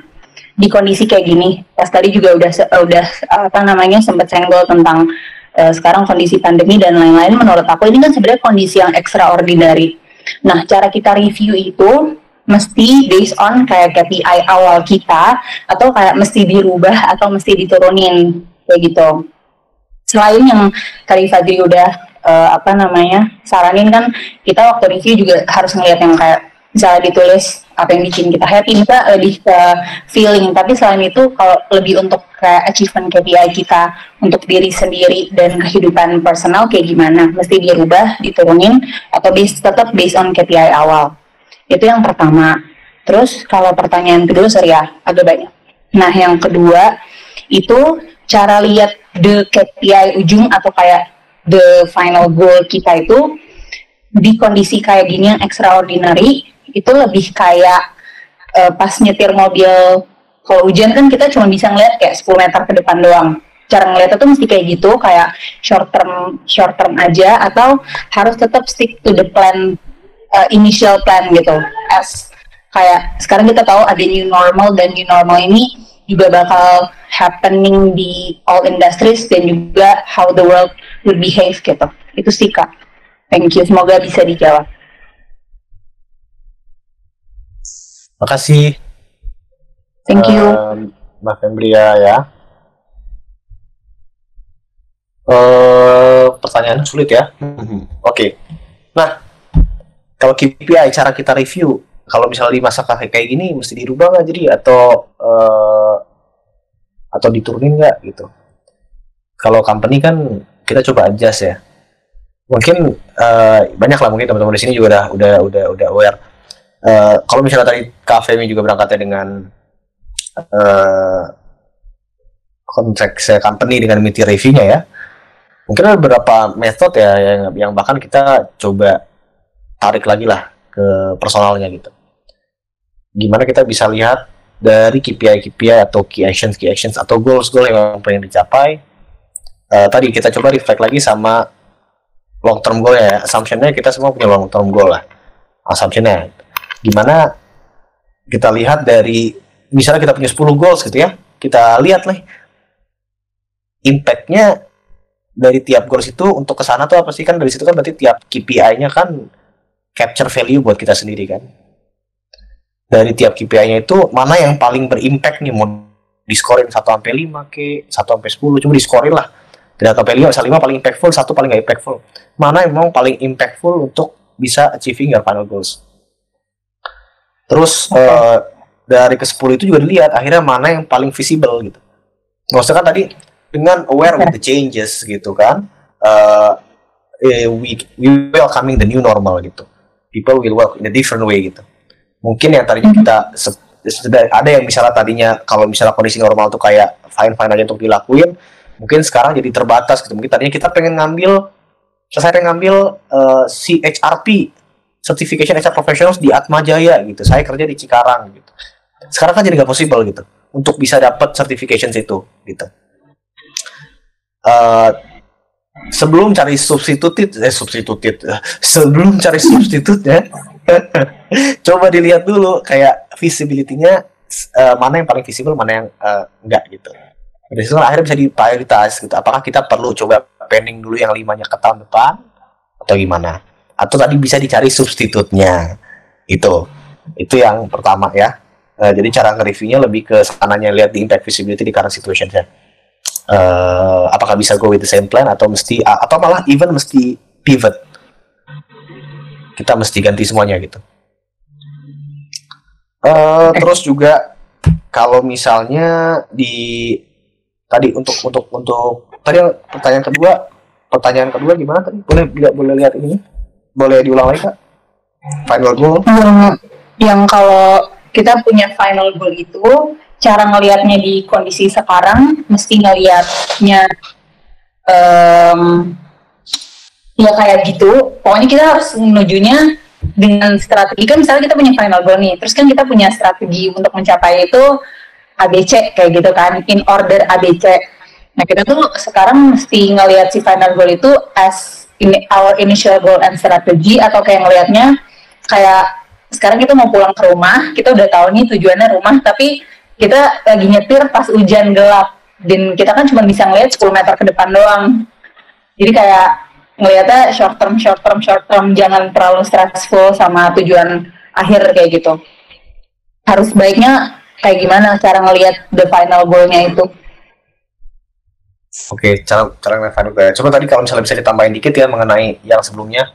di kondisi kayak gini pas tadi juga udah udah apa namanya sempat senggol tentang uh, sekarang kondisi pandemi dan lain-lain menurut aku ini kan sebenarnya kondisi yang extraordinary nah cara kita review itu mesti based on kayak KPI awal kita atau kayak mesti dirubah atau mesti diturunin kayak gitu. Selain yang tadi Fadri udah uh, apa namanya saranin kan kita waktu review juga harus ngeliat yang kayak misalnya ditulis apa yang bikin kita happy kita lebih ke feeling. Tapi selain itu kalau lebih untuk kayak achievement KPI kita untuk diri sendiri dan kehidupan personal kayak gimana? Mesti dirubah diturunin atau based, tetap based on KPI awal? Itu yang pertama. Terus kalau pertanyaan kedua sorry ya agak banyak. Nah yang kedua itu cara lihat the KPI ujung atau kayak the final goal kita itu di kondisi kayak gini yang extraordinary itu lebih kayak uh, pas nyetir mobil kalau hujan kan kita cuma bisa ngeliat kayak 10 meter ke depan doang. Cara ngeliatnya tuh mesti kayak gitu kayak short term short term aja atau harus tetap stick to the plan uh, initial plan gitu. As kayak sekarang kita tahu ada new normal dan new normal ini juga bakal happening di all industries dan juga how the world will behave gitu. Itu sih kak. Thank you. Semoga bisa dijawab makasih. Thank you. Um, Mbak Fembria ya. Uh, pertanyaan sulit ya. Oke. Okay. nah kalau KPI cara kita review kalau misalnya di masa kayak gini mesti dirubah nggak jadi? Atau uh, atau diturunin nggak gitu? Kalau company kan kita coba adjust ya. Mungkin uh, banyak lah mungkin teman-teman di sini juga udah udah udah udah aware uh, kalau misalnya tadi KFM juga berangkatnya dengan uh, kontrak company dengan meeting reviewnya ya mungkin ada beberapa metode ya yang yang bahkan kita coba tarik lagi lah ke personalnya gitu. Gimana kita bisa lihat dari KPI KPI atau key actions key actions atau goals goals yang pengen dicapai. Uh, tadi kita coba reflect lagi sama long term goal ya. Assumptionnya kita semua punya long term goal lah. Assumptionnya gimana kita lihat dari misalnya kita punya 10 goals gitu ya. Kita lihat lah impactnya dari tiap goals itu untuk ke sana tuh apa sih? Kan dari situ kan berarti tiap KPI-nya kan capture value buat kita sendiri kan. Dari tiap KPI-nya itu mana yang paling berimpact nih? Mau diskorin 1 sampai 5 ke 1 sampai 10 cuma diskorin lah. Tidak sampai 5 misal 5 paling impactful satu paling gak impactful. Mana yang memang paling impactful untuk bisa achieving your final goals terus okay. uh, dari ke 10 itu juga dilihat akhirnya mana yang paling visible gitu maksudnya kan tadi dengan aware with the changes gitu kan uh, we we welcoming the new normal gitu people will work in a different way gitu. Mungkin yang tadinya kita ada yang misalnya tadinya kalau misalnya kondisi normal tuh kayak fine fine aja untuk dilakuin, mungkin sekarang jadi terbatas gitu. Mungkin tadinya kita pengen ngambil saya pengen ngambil uh, CHRP Certification HR Professionals di Atma Jaya gitu. Saya kerja di Cikarang gitu. Sekarang kan jadi nggak possible gitu untuk bisa dapat certification itu gitu. Uh, sebelum cari substitut eh sebelum cari substitut ya coba dilihat dulu kayak visibility-nya uh, mana yang paling visible mana yang uh, enggak gitu situ akhirnya bisa diprioritas gitu apakah kita perlu coba pending dulu yang limanya ke tahun depan atau gimana atau tadi bisa dicari substitutnya itu. Itu yang pertama ya. Uh, jadi cara nge-reviewnya lebih ke sananya lihat di impact visibility di current situation ya uh, apakah bisa go with the same plan atau mesti uh, atau malah even mesti pivot. Kita mesti ganti semuanya gitu. Uh, terus juga kalau misalnya di tadi untuk untuk untuk tadi pertanyaan kedua pertanyaan kedua gimana tadi? Boleh tidak boleh lihat ini boleh diulang lagi kak? Final goal? Yang, yang kalau kita punya final goal itu cara ngelihatnya di kondisi sekarang mesti ngelihatnya um, ya kayak gitu. Pokoknya kita harus menujunya dengan strategi. Kan misalnya kita punya final goal nih terus kan kita punya strategi untuk mencapai itu ABC kayak gitu kan in order ABC nah kita tuh sekarang mesti ngelihat si final goal itu as in our initial goal and strategy atau kayak ngelihatnya kayak sekarang kita mau pulang ke rumah kita udah tahu nih tujuannya rumah tapi kita lagi nyetir pas hujan gelap. Dan kita kan cuma bisa ngeliat 10 meter ke depan doang. Jadi kayak ngeliatnya short term short term short term jangan terlalu stressful sama tujuan akhir kayak gitu. Harus baiknya kayak gimana cara ngelihat the final goalnya itu Oke, cara cara ngefan juga. Coba tadi kalau misalnya bisa ditambahin dikit ya mengenai yang sebelumnya.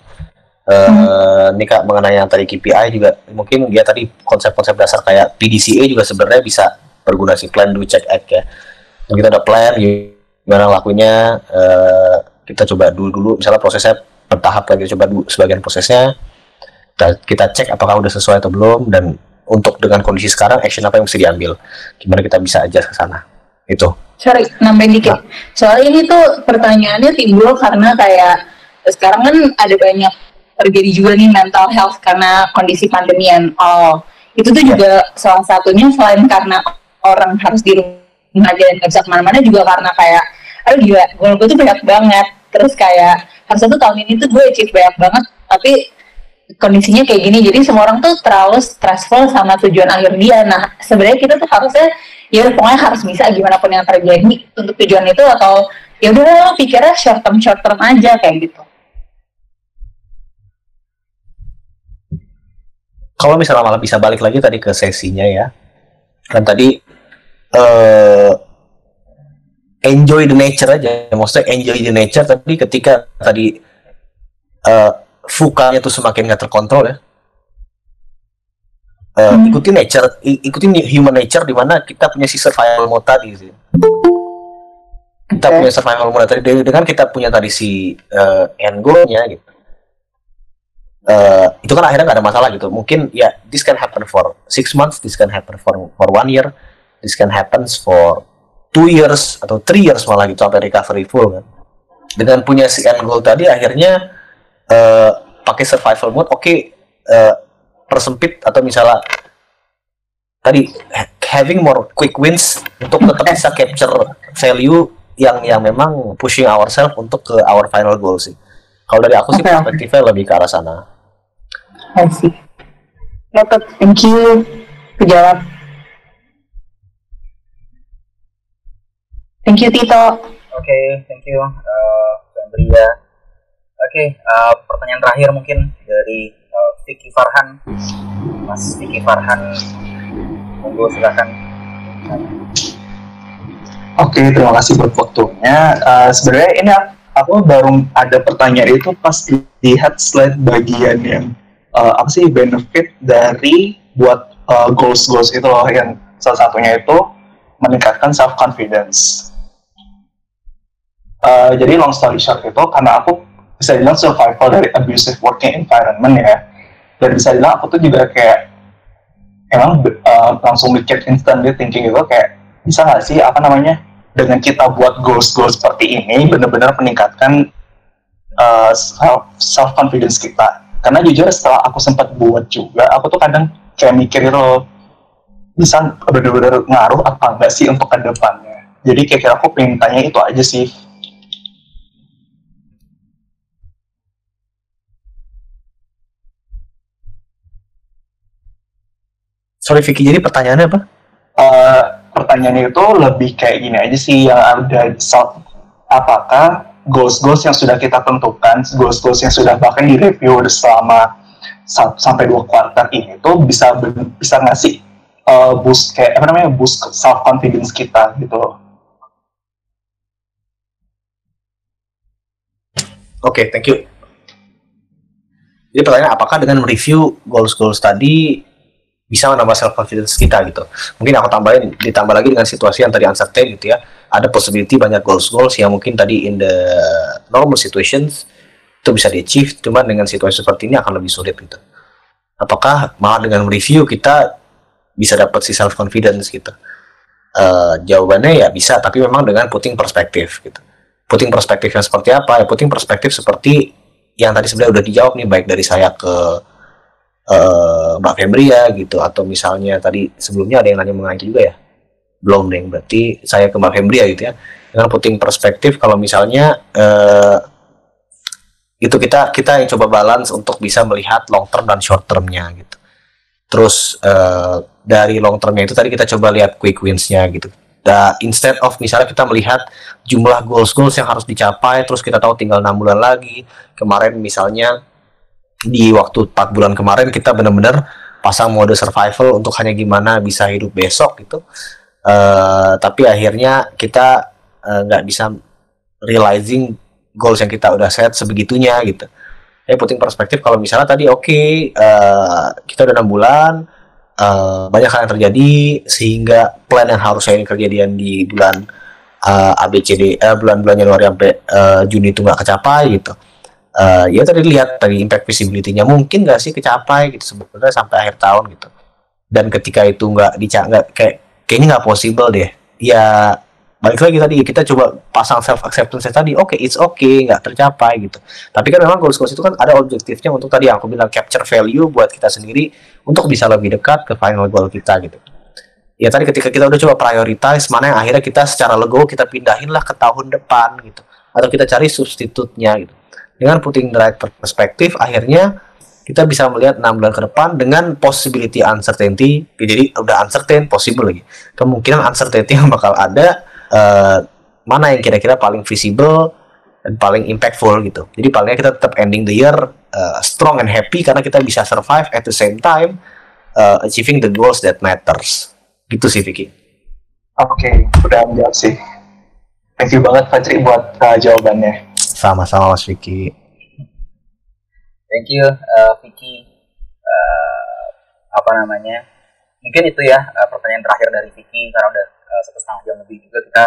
Eh, Hmm. ini kak mengenai yang tadi KPI juga mungkin dia tadi konsep-konsep dasar kayak PDCA juga sebenarnya bisa berguna sih plan do check act ya. Kita ada plan gimana lakunya eh, kita coba dulu dulu misalnya prosesnya bertahap kita coba dulu sebagian prosesnya kita, kita cek apakah udah sesuai atau belum dan untuk dengan kondisi sekarang action apa yang mesti diambil gimana kita bisa aja ke sana itu. Sorry nambahin dikit. Soalnya ini tuh pertanyaannya timbul karena kayak sekarang kan ada banyak terjadi juga nih mental health karena kondisi pandemian all. Itu tuh juga salah satunya selain karena orang harus di rumah aja dan nggak bisa ke mana-mana juga karena kayak aduh gila goal gue tuh banyak banget. Terus kayak harusnya tuh tahun ini tuh gue achieve banyak banget tapi kondisinya kayak gini. Jadi semua orang tuh terlalu stressful sama tujuan akhir dia. Nah sebenarnya kita tuh harusnya ya pokoknya harus bisa gimana pun yang terjadi untuk tujuan itu atau ya udah lo pikirnya short term short term aja kayak gitu. Kalau misalnya malah bisa balik lagi tadi ke sesinya ya. Kan tadi eh enjoy the nature aja. Maksudnya enjoy the nature tapi ketika tadi eh fukanya tuh semakin nggak terkontrol ya Eh, Hmm. ikuti nature ikuti human nature di mana kita punya si survival mode tadi sih kita Oke. punya survival mode tadi dengan kita punya tadi si eh, end goalnya gitu eh, itu kan akhirnya nggak ada masalah gitu mungkin ya this can happen for six months this can happen for for one year this can happens for two years atau three years malah gitu sampai recovery full kan dengan punya si end goal tadi akhirnya eh, pakai survival mode oke eh, persempit atau misalnya tadi ha- having more quick wins untuk tetap bisa capture value yang yang memang pushing ourselves untuk ke our final goal sih kalau dari aku sih oke. perspektifnya lebih ke arah sana I see Noted. thank you kejawab thank you Tito Oke, thank you, uh, Fendria. Oke, uh, pertanyaan terakhir mungkin dari uh, Vicky Farhan, Mas Vicky Farhan, monggo silakan. Oke, terima kasih buat waktunya. Eh, Sebenarnya ini aku baru ada pertanyaan itu pas lihat slide bagian yang eh, apa sih benefit dari buat eh, goals-goals itu loh yang salah satunya itu meningkatkan self confidence. jadi long story short itu karena aku bisa bilang survival dari abusive working environment ya, dan bisa bilang aku tuh juga kayak emang eh, langsung mikir instantly thinking itu kayak bisa nggak sih apa namanya dengan kita buat goals goals seperti ini benar-benar meningkatkan uh, self self confidence kita. Karena jujur setelah aku sempat buat juga aku tuh kadang kayak mikir itu bisa benar-benar ngaruh apa enggak sih untuk ke depannya? Jadi kira-kira aku pengen tanya itu aja sih sorry Vicky jadi pertanyaannya apa Eh, pertanyaannya itu lebih kayak gini aja sih yang ada self apakah goals-goals yang sudah kita tentukan, goals-goals yang sudah bahkan direview selama sa- sampai dua kuartal ini tuh bisa bisa ngasih uh, boost kayak apa namanya boost self confidence kita gitu loh. Oke, thank you. Jadi pertanyaan apakah dengan mereview goals-goals tadi bisa menambah self confidence kita gitu. Mungkin aku tambahin ditambah lagi dengan situasi yang tadi uncertain gitu ya. Ada possibility banyak goals-goals yang mungkin tadi in the normal situations itu bisa di achieve, cuman dengan situasi seperti ini akan lebih sulit gitu. Apakah malah dengan review kita bisa dapat si self confidence gitu? Eh, jawabannya ya bisa, tapi memang dengan putting perspektif gitu putting perspektif yang seperti apa ya putting perspektif seperti yang tadi sebenarnya udah dijawab nih baik dari saya ke eh, Mbak Febria gitu. Atau misalnya tadi sebelumnya ada yang nanya mengenai juga ya. Belum deh berarti saya ke Mbak Febria gitu ya. Dengan putting perspektif kalau misalnya eh, itu kita kita yang coba balance untuk bisa melihat long term dan short termnya gitu. Terus eh, dari long termnya itu tadi kita coba lihat quick wins-nya gitu. Da, instead of misalnya kita melihat jumlah goals goals yang harus dicapai terus kita tahu tinggal enam bulan lagi kemarin misalnya di waktu 4 bulan kemarin kita benar-benar pasang mode survival untuk hanya gimana bisa hidup besok gitu. Eh, tapi akhirnya kita eh, nggak bisa realizing goals yang kita udah set sebegitunya gitu. Ya putting perspektif kalau misalnya tadi oke eh, kita udah enam bulan eh, banyak hal yang terjadi sehingga plan yang harusnya ini kejadian di bulan eh, ABCD eh, bulan-bulan Januari sampai eh, Juni itu nggak kecapai gitu Eh, ya tadi lihat tadi impact visibility-nya. Mungkin nggak sih kecapai gitu sebenarnya sampai akhir tahun gitu. Dan ketika itu nggak dica nggak kayak kayaknya nggak possible deh. Ya balik lagi tadi kita coba pasang self acceptance tadi oke it's okay nggak tercapai gitu. Tapi kan memang goals goals itu kan ada objektifnya untuk tadi yang aku bilang capture value buat kita sendiri untuk bisa lebih dekat ke final goal kita gitu. Ya tadi ketika kita udah coba prioritize mana yang akhirnya kita secara legowo kita pindahin lah ke tahun depan gitu. Atau kita cari substitutnya gitu dengan putting the right perspektif akhirnya kita bisa melihat 6 bulan ke depan dengan possibility uncertainty. Jadi udah uncertain possible lagi. Kemungkinan uncertainty yang bakal ada eh, mana yang kira-kira paling visible dan paling impactful gitu. Jadi palingnya kita tetap ending the year eh, strong and happy karena kita bisa survive at the same time eh, achieving the goals that matters. Gitu sih Vicky. Oke, udah menjawab sih. Thank you banget Fajri buat uh, jawabannya. Sama-sama Mas Vicky Thank you, uh, Vicky. Uh, apa namanya? Mungkin itu ya uh, pertanyaan terakhir dari Vicky karena udah uh, satu setengah jam lebih juga kita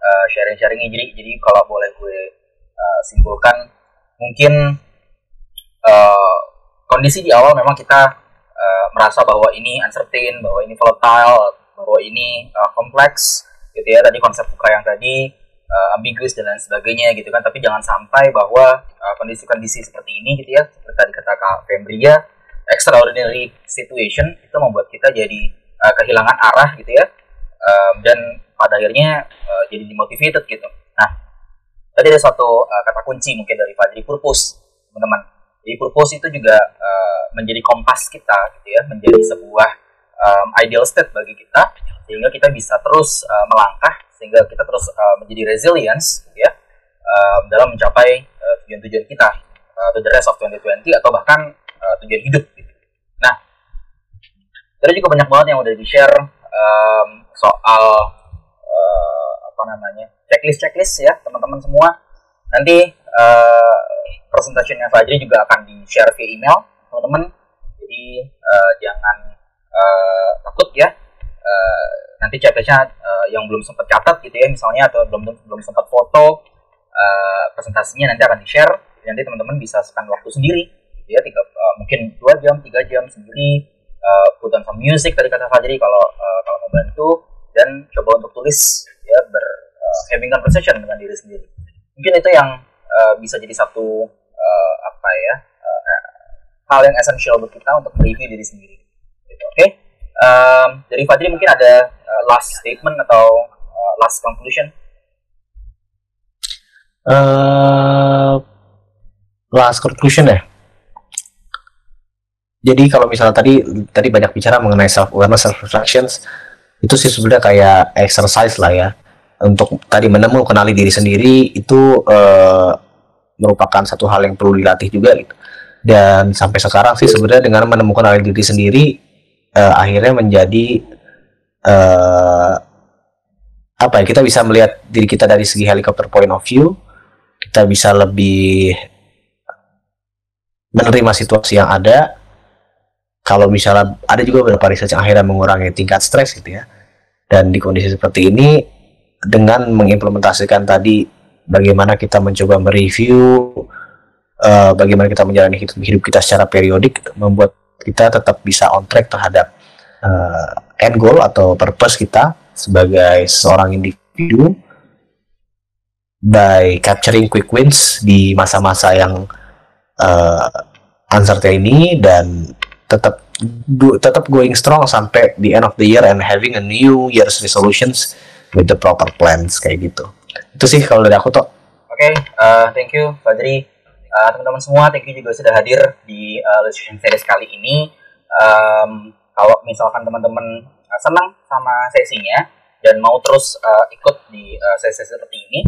uh, sharing-sharing ini. Jadi, jadi kalau boleh gue uh, simpulkan, mungkin uh, kondisi di awal memang kita uh, merasa bahwa ini uncertain, bahwa ini volatile, bahwa ini uh, kompleks, gitu ya. Tadi konsep Fukra yang tadi uh, ambiguous dan lain sebagainya gitu kan. Tapi jangan sampai bahwa kondisi-kondisi seperti ini gitu ya seperti tadi kata Kak Fembria extraordinary situation itu membuat kita jadi uh, kehilangan arah gitu ya. Um, dan pada akhirnya uh, jadi demotivated gitu. Nah tadi ada satu uh, kata kunci mungkin dari Fadli purpose teman-teman. Jadi purpose itu juga uh, menjadi kompas kita gitu ya menjadi sebuah um, ideal state bagi kita sehingga kita bisa terus uh, melangkah sehingga kita terus uh, menjadi resilience gitu ya um, dalam mencapai uh, tujuan-tujuan kita uh, to the rest of 2020 atau bahkan uh, tujuan hidup gitu. Nah, tadi juga banyak banget yang udah di share um, soal uh, apa namanya checklist checklist ya teman-teman semua. Nanti uh, presentationnya Fajri juga akan di share via email teman-teman. Jadi uh, jangan uh, takut ya uh, nanti checklistnya uh, yang belum sempat catat gitu ya misalnya atau belum belum sempat foto uh, presentasinya nanti akan di share nanti teman-teman bisa spend waktu sendiri gitu ya tiga uh, mungkin dua jam tiga jam sendiri uh, put on some music tadi kata Fajri kalau uh, kalau bantu dan coba untuk tulis ya ber uh, having conversation dengan diri sendiri mungkin itu yang uh, bisa jadi satu uh, apa ya uh, hal yang esensial buat kita untuk mereview diri sendiri gitu, oke okay? Um, dari Fadli mungkin ada uh, last statement atau uh, last conclusion eh last conclusion ya. Jadi kalau misalnya tadi tadi banyak bicara mengenai self awareness, self reflections, itu sih sebenarnya kayak exercise lah ya. Untuk tadi menemu kenali diri sendiri itu eh, merupakan satu hal yang perlu dilatih juga gitu. Dan sampai sekarang sih sebenarnya dengan menemukan kenali diri sendiri eh, akhirnya menjadi eh, apa ya kita bisa melihat diri kita dari segi helikopter point of view kita bisa lebih menerima situasi yang ada. Kalau misalnya ada juga beberapa riset yang akhirnya mengurangi tingkat stres gitu ya. Dan di kondisi seperti ini dengan mengimplementasikan tadi bagaimana kita mencoba mereview eh, bagaimana kita menjalani hidup, hidup kita secara periodik membuat kita tetap bisa on track terhadap eh, end goal atau purpose kita sebagai seorang individu by capturing quick wins di masa-masa yang uh, uncertain ini dan tetap tetap going strong sampai the end of the year and having a new year's resolutions with the proper plans kayak gitu itu sih kalau dari aku toh Oke, uh, thank you Fadri. Uh, teman-teman semua, thank you juga sudah hadir di uh, Illustration Series kali ini. Um, kalau misalkan teman-teman uh, senang sama sesinya dan mau terus uh, ikut di uh, sesi seperti ini,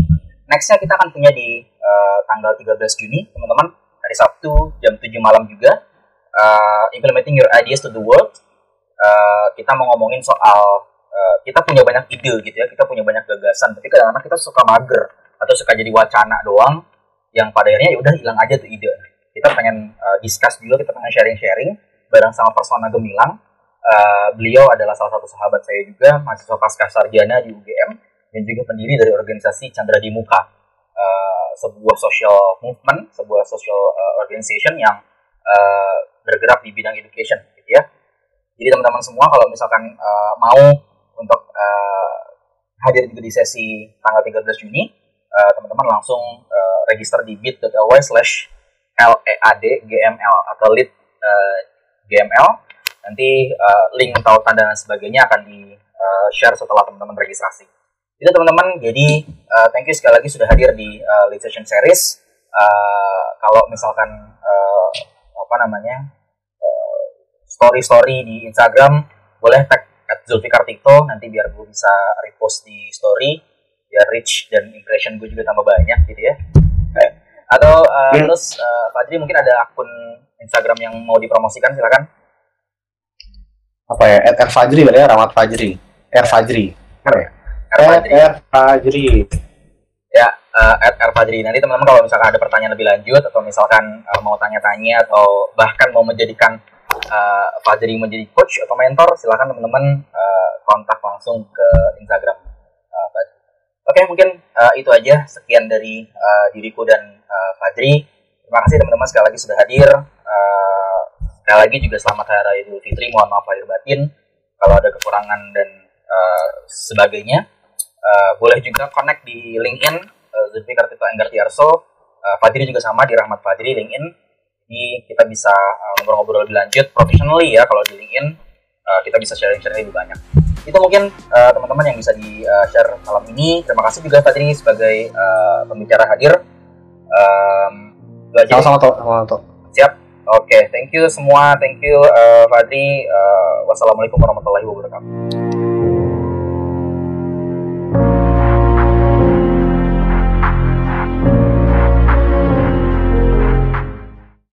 nextnya kita akan punya di uh, tanggal 13 Juni, teman-teman, hari Sabtu jam 7 malam juga, uh, implementing your ideas to the world. Uh, kita mau ngomongin soal uh, kita punya banyak ide gitu ya, kita punya banyak gagasan, tapi kadang-kadang kita suka mager atau suka jadi wacana doang, yang pada akhirnya ya udah hilang aja tuh ide. Kita pengen uh, discuss juga, kita pengen sharing-sharing bareng sama Persona Gemilang. Uh, beliau adalah salah satu sahabat saya juga, mahasiswa pasca sarjana di UGM dan juga pendiri dari organisasi Chandra di Muka, uh, sebuah social movement, sebuah social uh, organization yang uh, bergerak di bidang education, gitu ya. Jadi teman-teman semua kalau misalkan uh, mau untuk uh, hadir juga di sesi tanggal 13 Juni, uh, teman-teman langsung uh, register di bit.ly slash lead gml atau lead uh, gml. Nanti uh, link tautan dan sebagainya akan di uh, share setelah teman-teman registrasi. Itu teman-teman, jadi uh, thank you sekali lagi sudah hadir di uh, lead session series. Uh, kalau misalkan uh, apa namanya story-story di Instagram boleh tag at Zulfikar Tito nanti biar gue bisa repost di story biar reach dan impression gue juga tambah banyak gitu ya. Atau uh, Hmm. terus uh, Fadri mungkin ada akun Instagram yang mau dipromosikan silakan. Apa ya? At R Fajri berarti ya Rahmat Fajri. R Fajri R Fadri R Fajri ya uh, at R Fadri nanti teman-teman kalau misalkan ada pertanyaan lebih lanjut atau misalkan uh, mau tanya-tanya atau bahkan mau menjadikan uh, Fadri menjadi coach atau mentor silakan teman-teman uh, kontak langsung ke Instagram. Oke mungkin uh, itu aja sekian dari uh, diriku dan uh, Fadri. Terima kasih teman-teman sekali lagi sudah hadir. Uh, sekali lagi juga selamat Hari Raya Idul Fitri. Mohon maaf lahir batin kalau ada kekurangan dan uh, sebagainya. Uh, boleh juga connect di LinkedIn uh, Zulfikar Tito Enggar Tiarso. Uh, Fadri juga sama di Rahmat Fadri LinkedIn. Jadi kita bisa ngobrol-ngobrol lebih lanjut professionally ya kalau di LinkedIn uh, kita bisa sharing-sharing lebih banyak. Itu mungkin uh, teman-teman yang bisa di uh, share malam ini. Terima kasih juga Fadri sebagai uh, pembicara hadir. Um, sama-sama toh Siap. Oke, thank you semua. Thank you uh, Fadri. Uh, wassalamualaikum warahmatullahi wabarakatuh.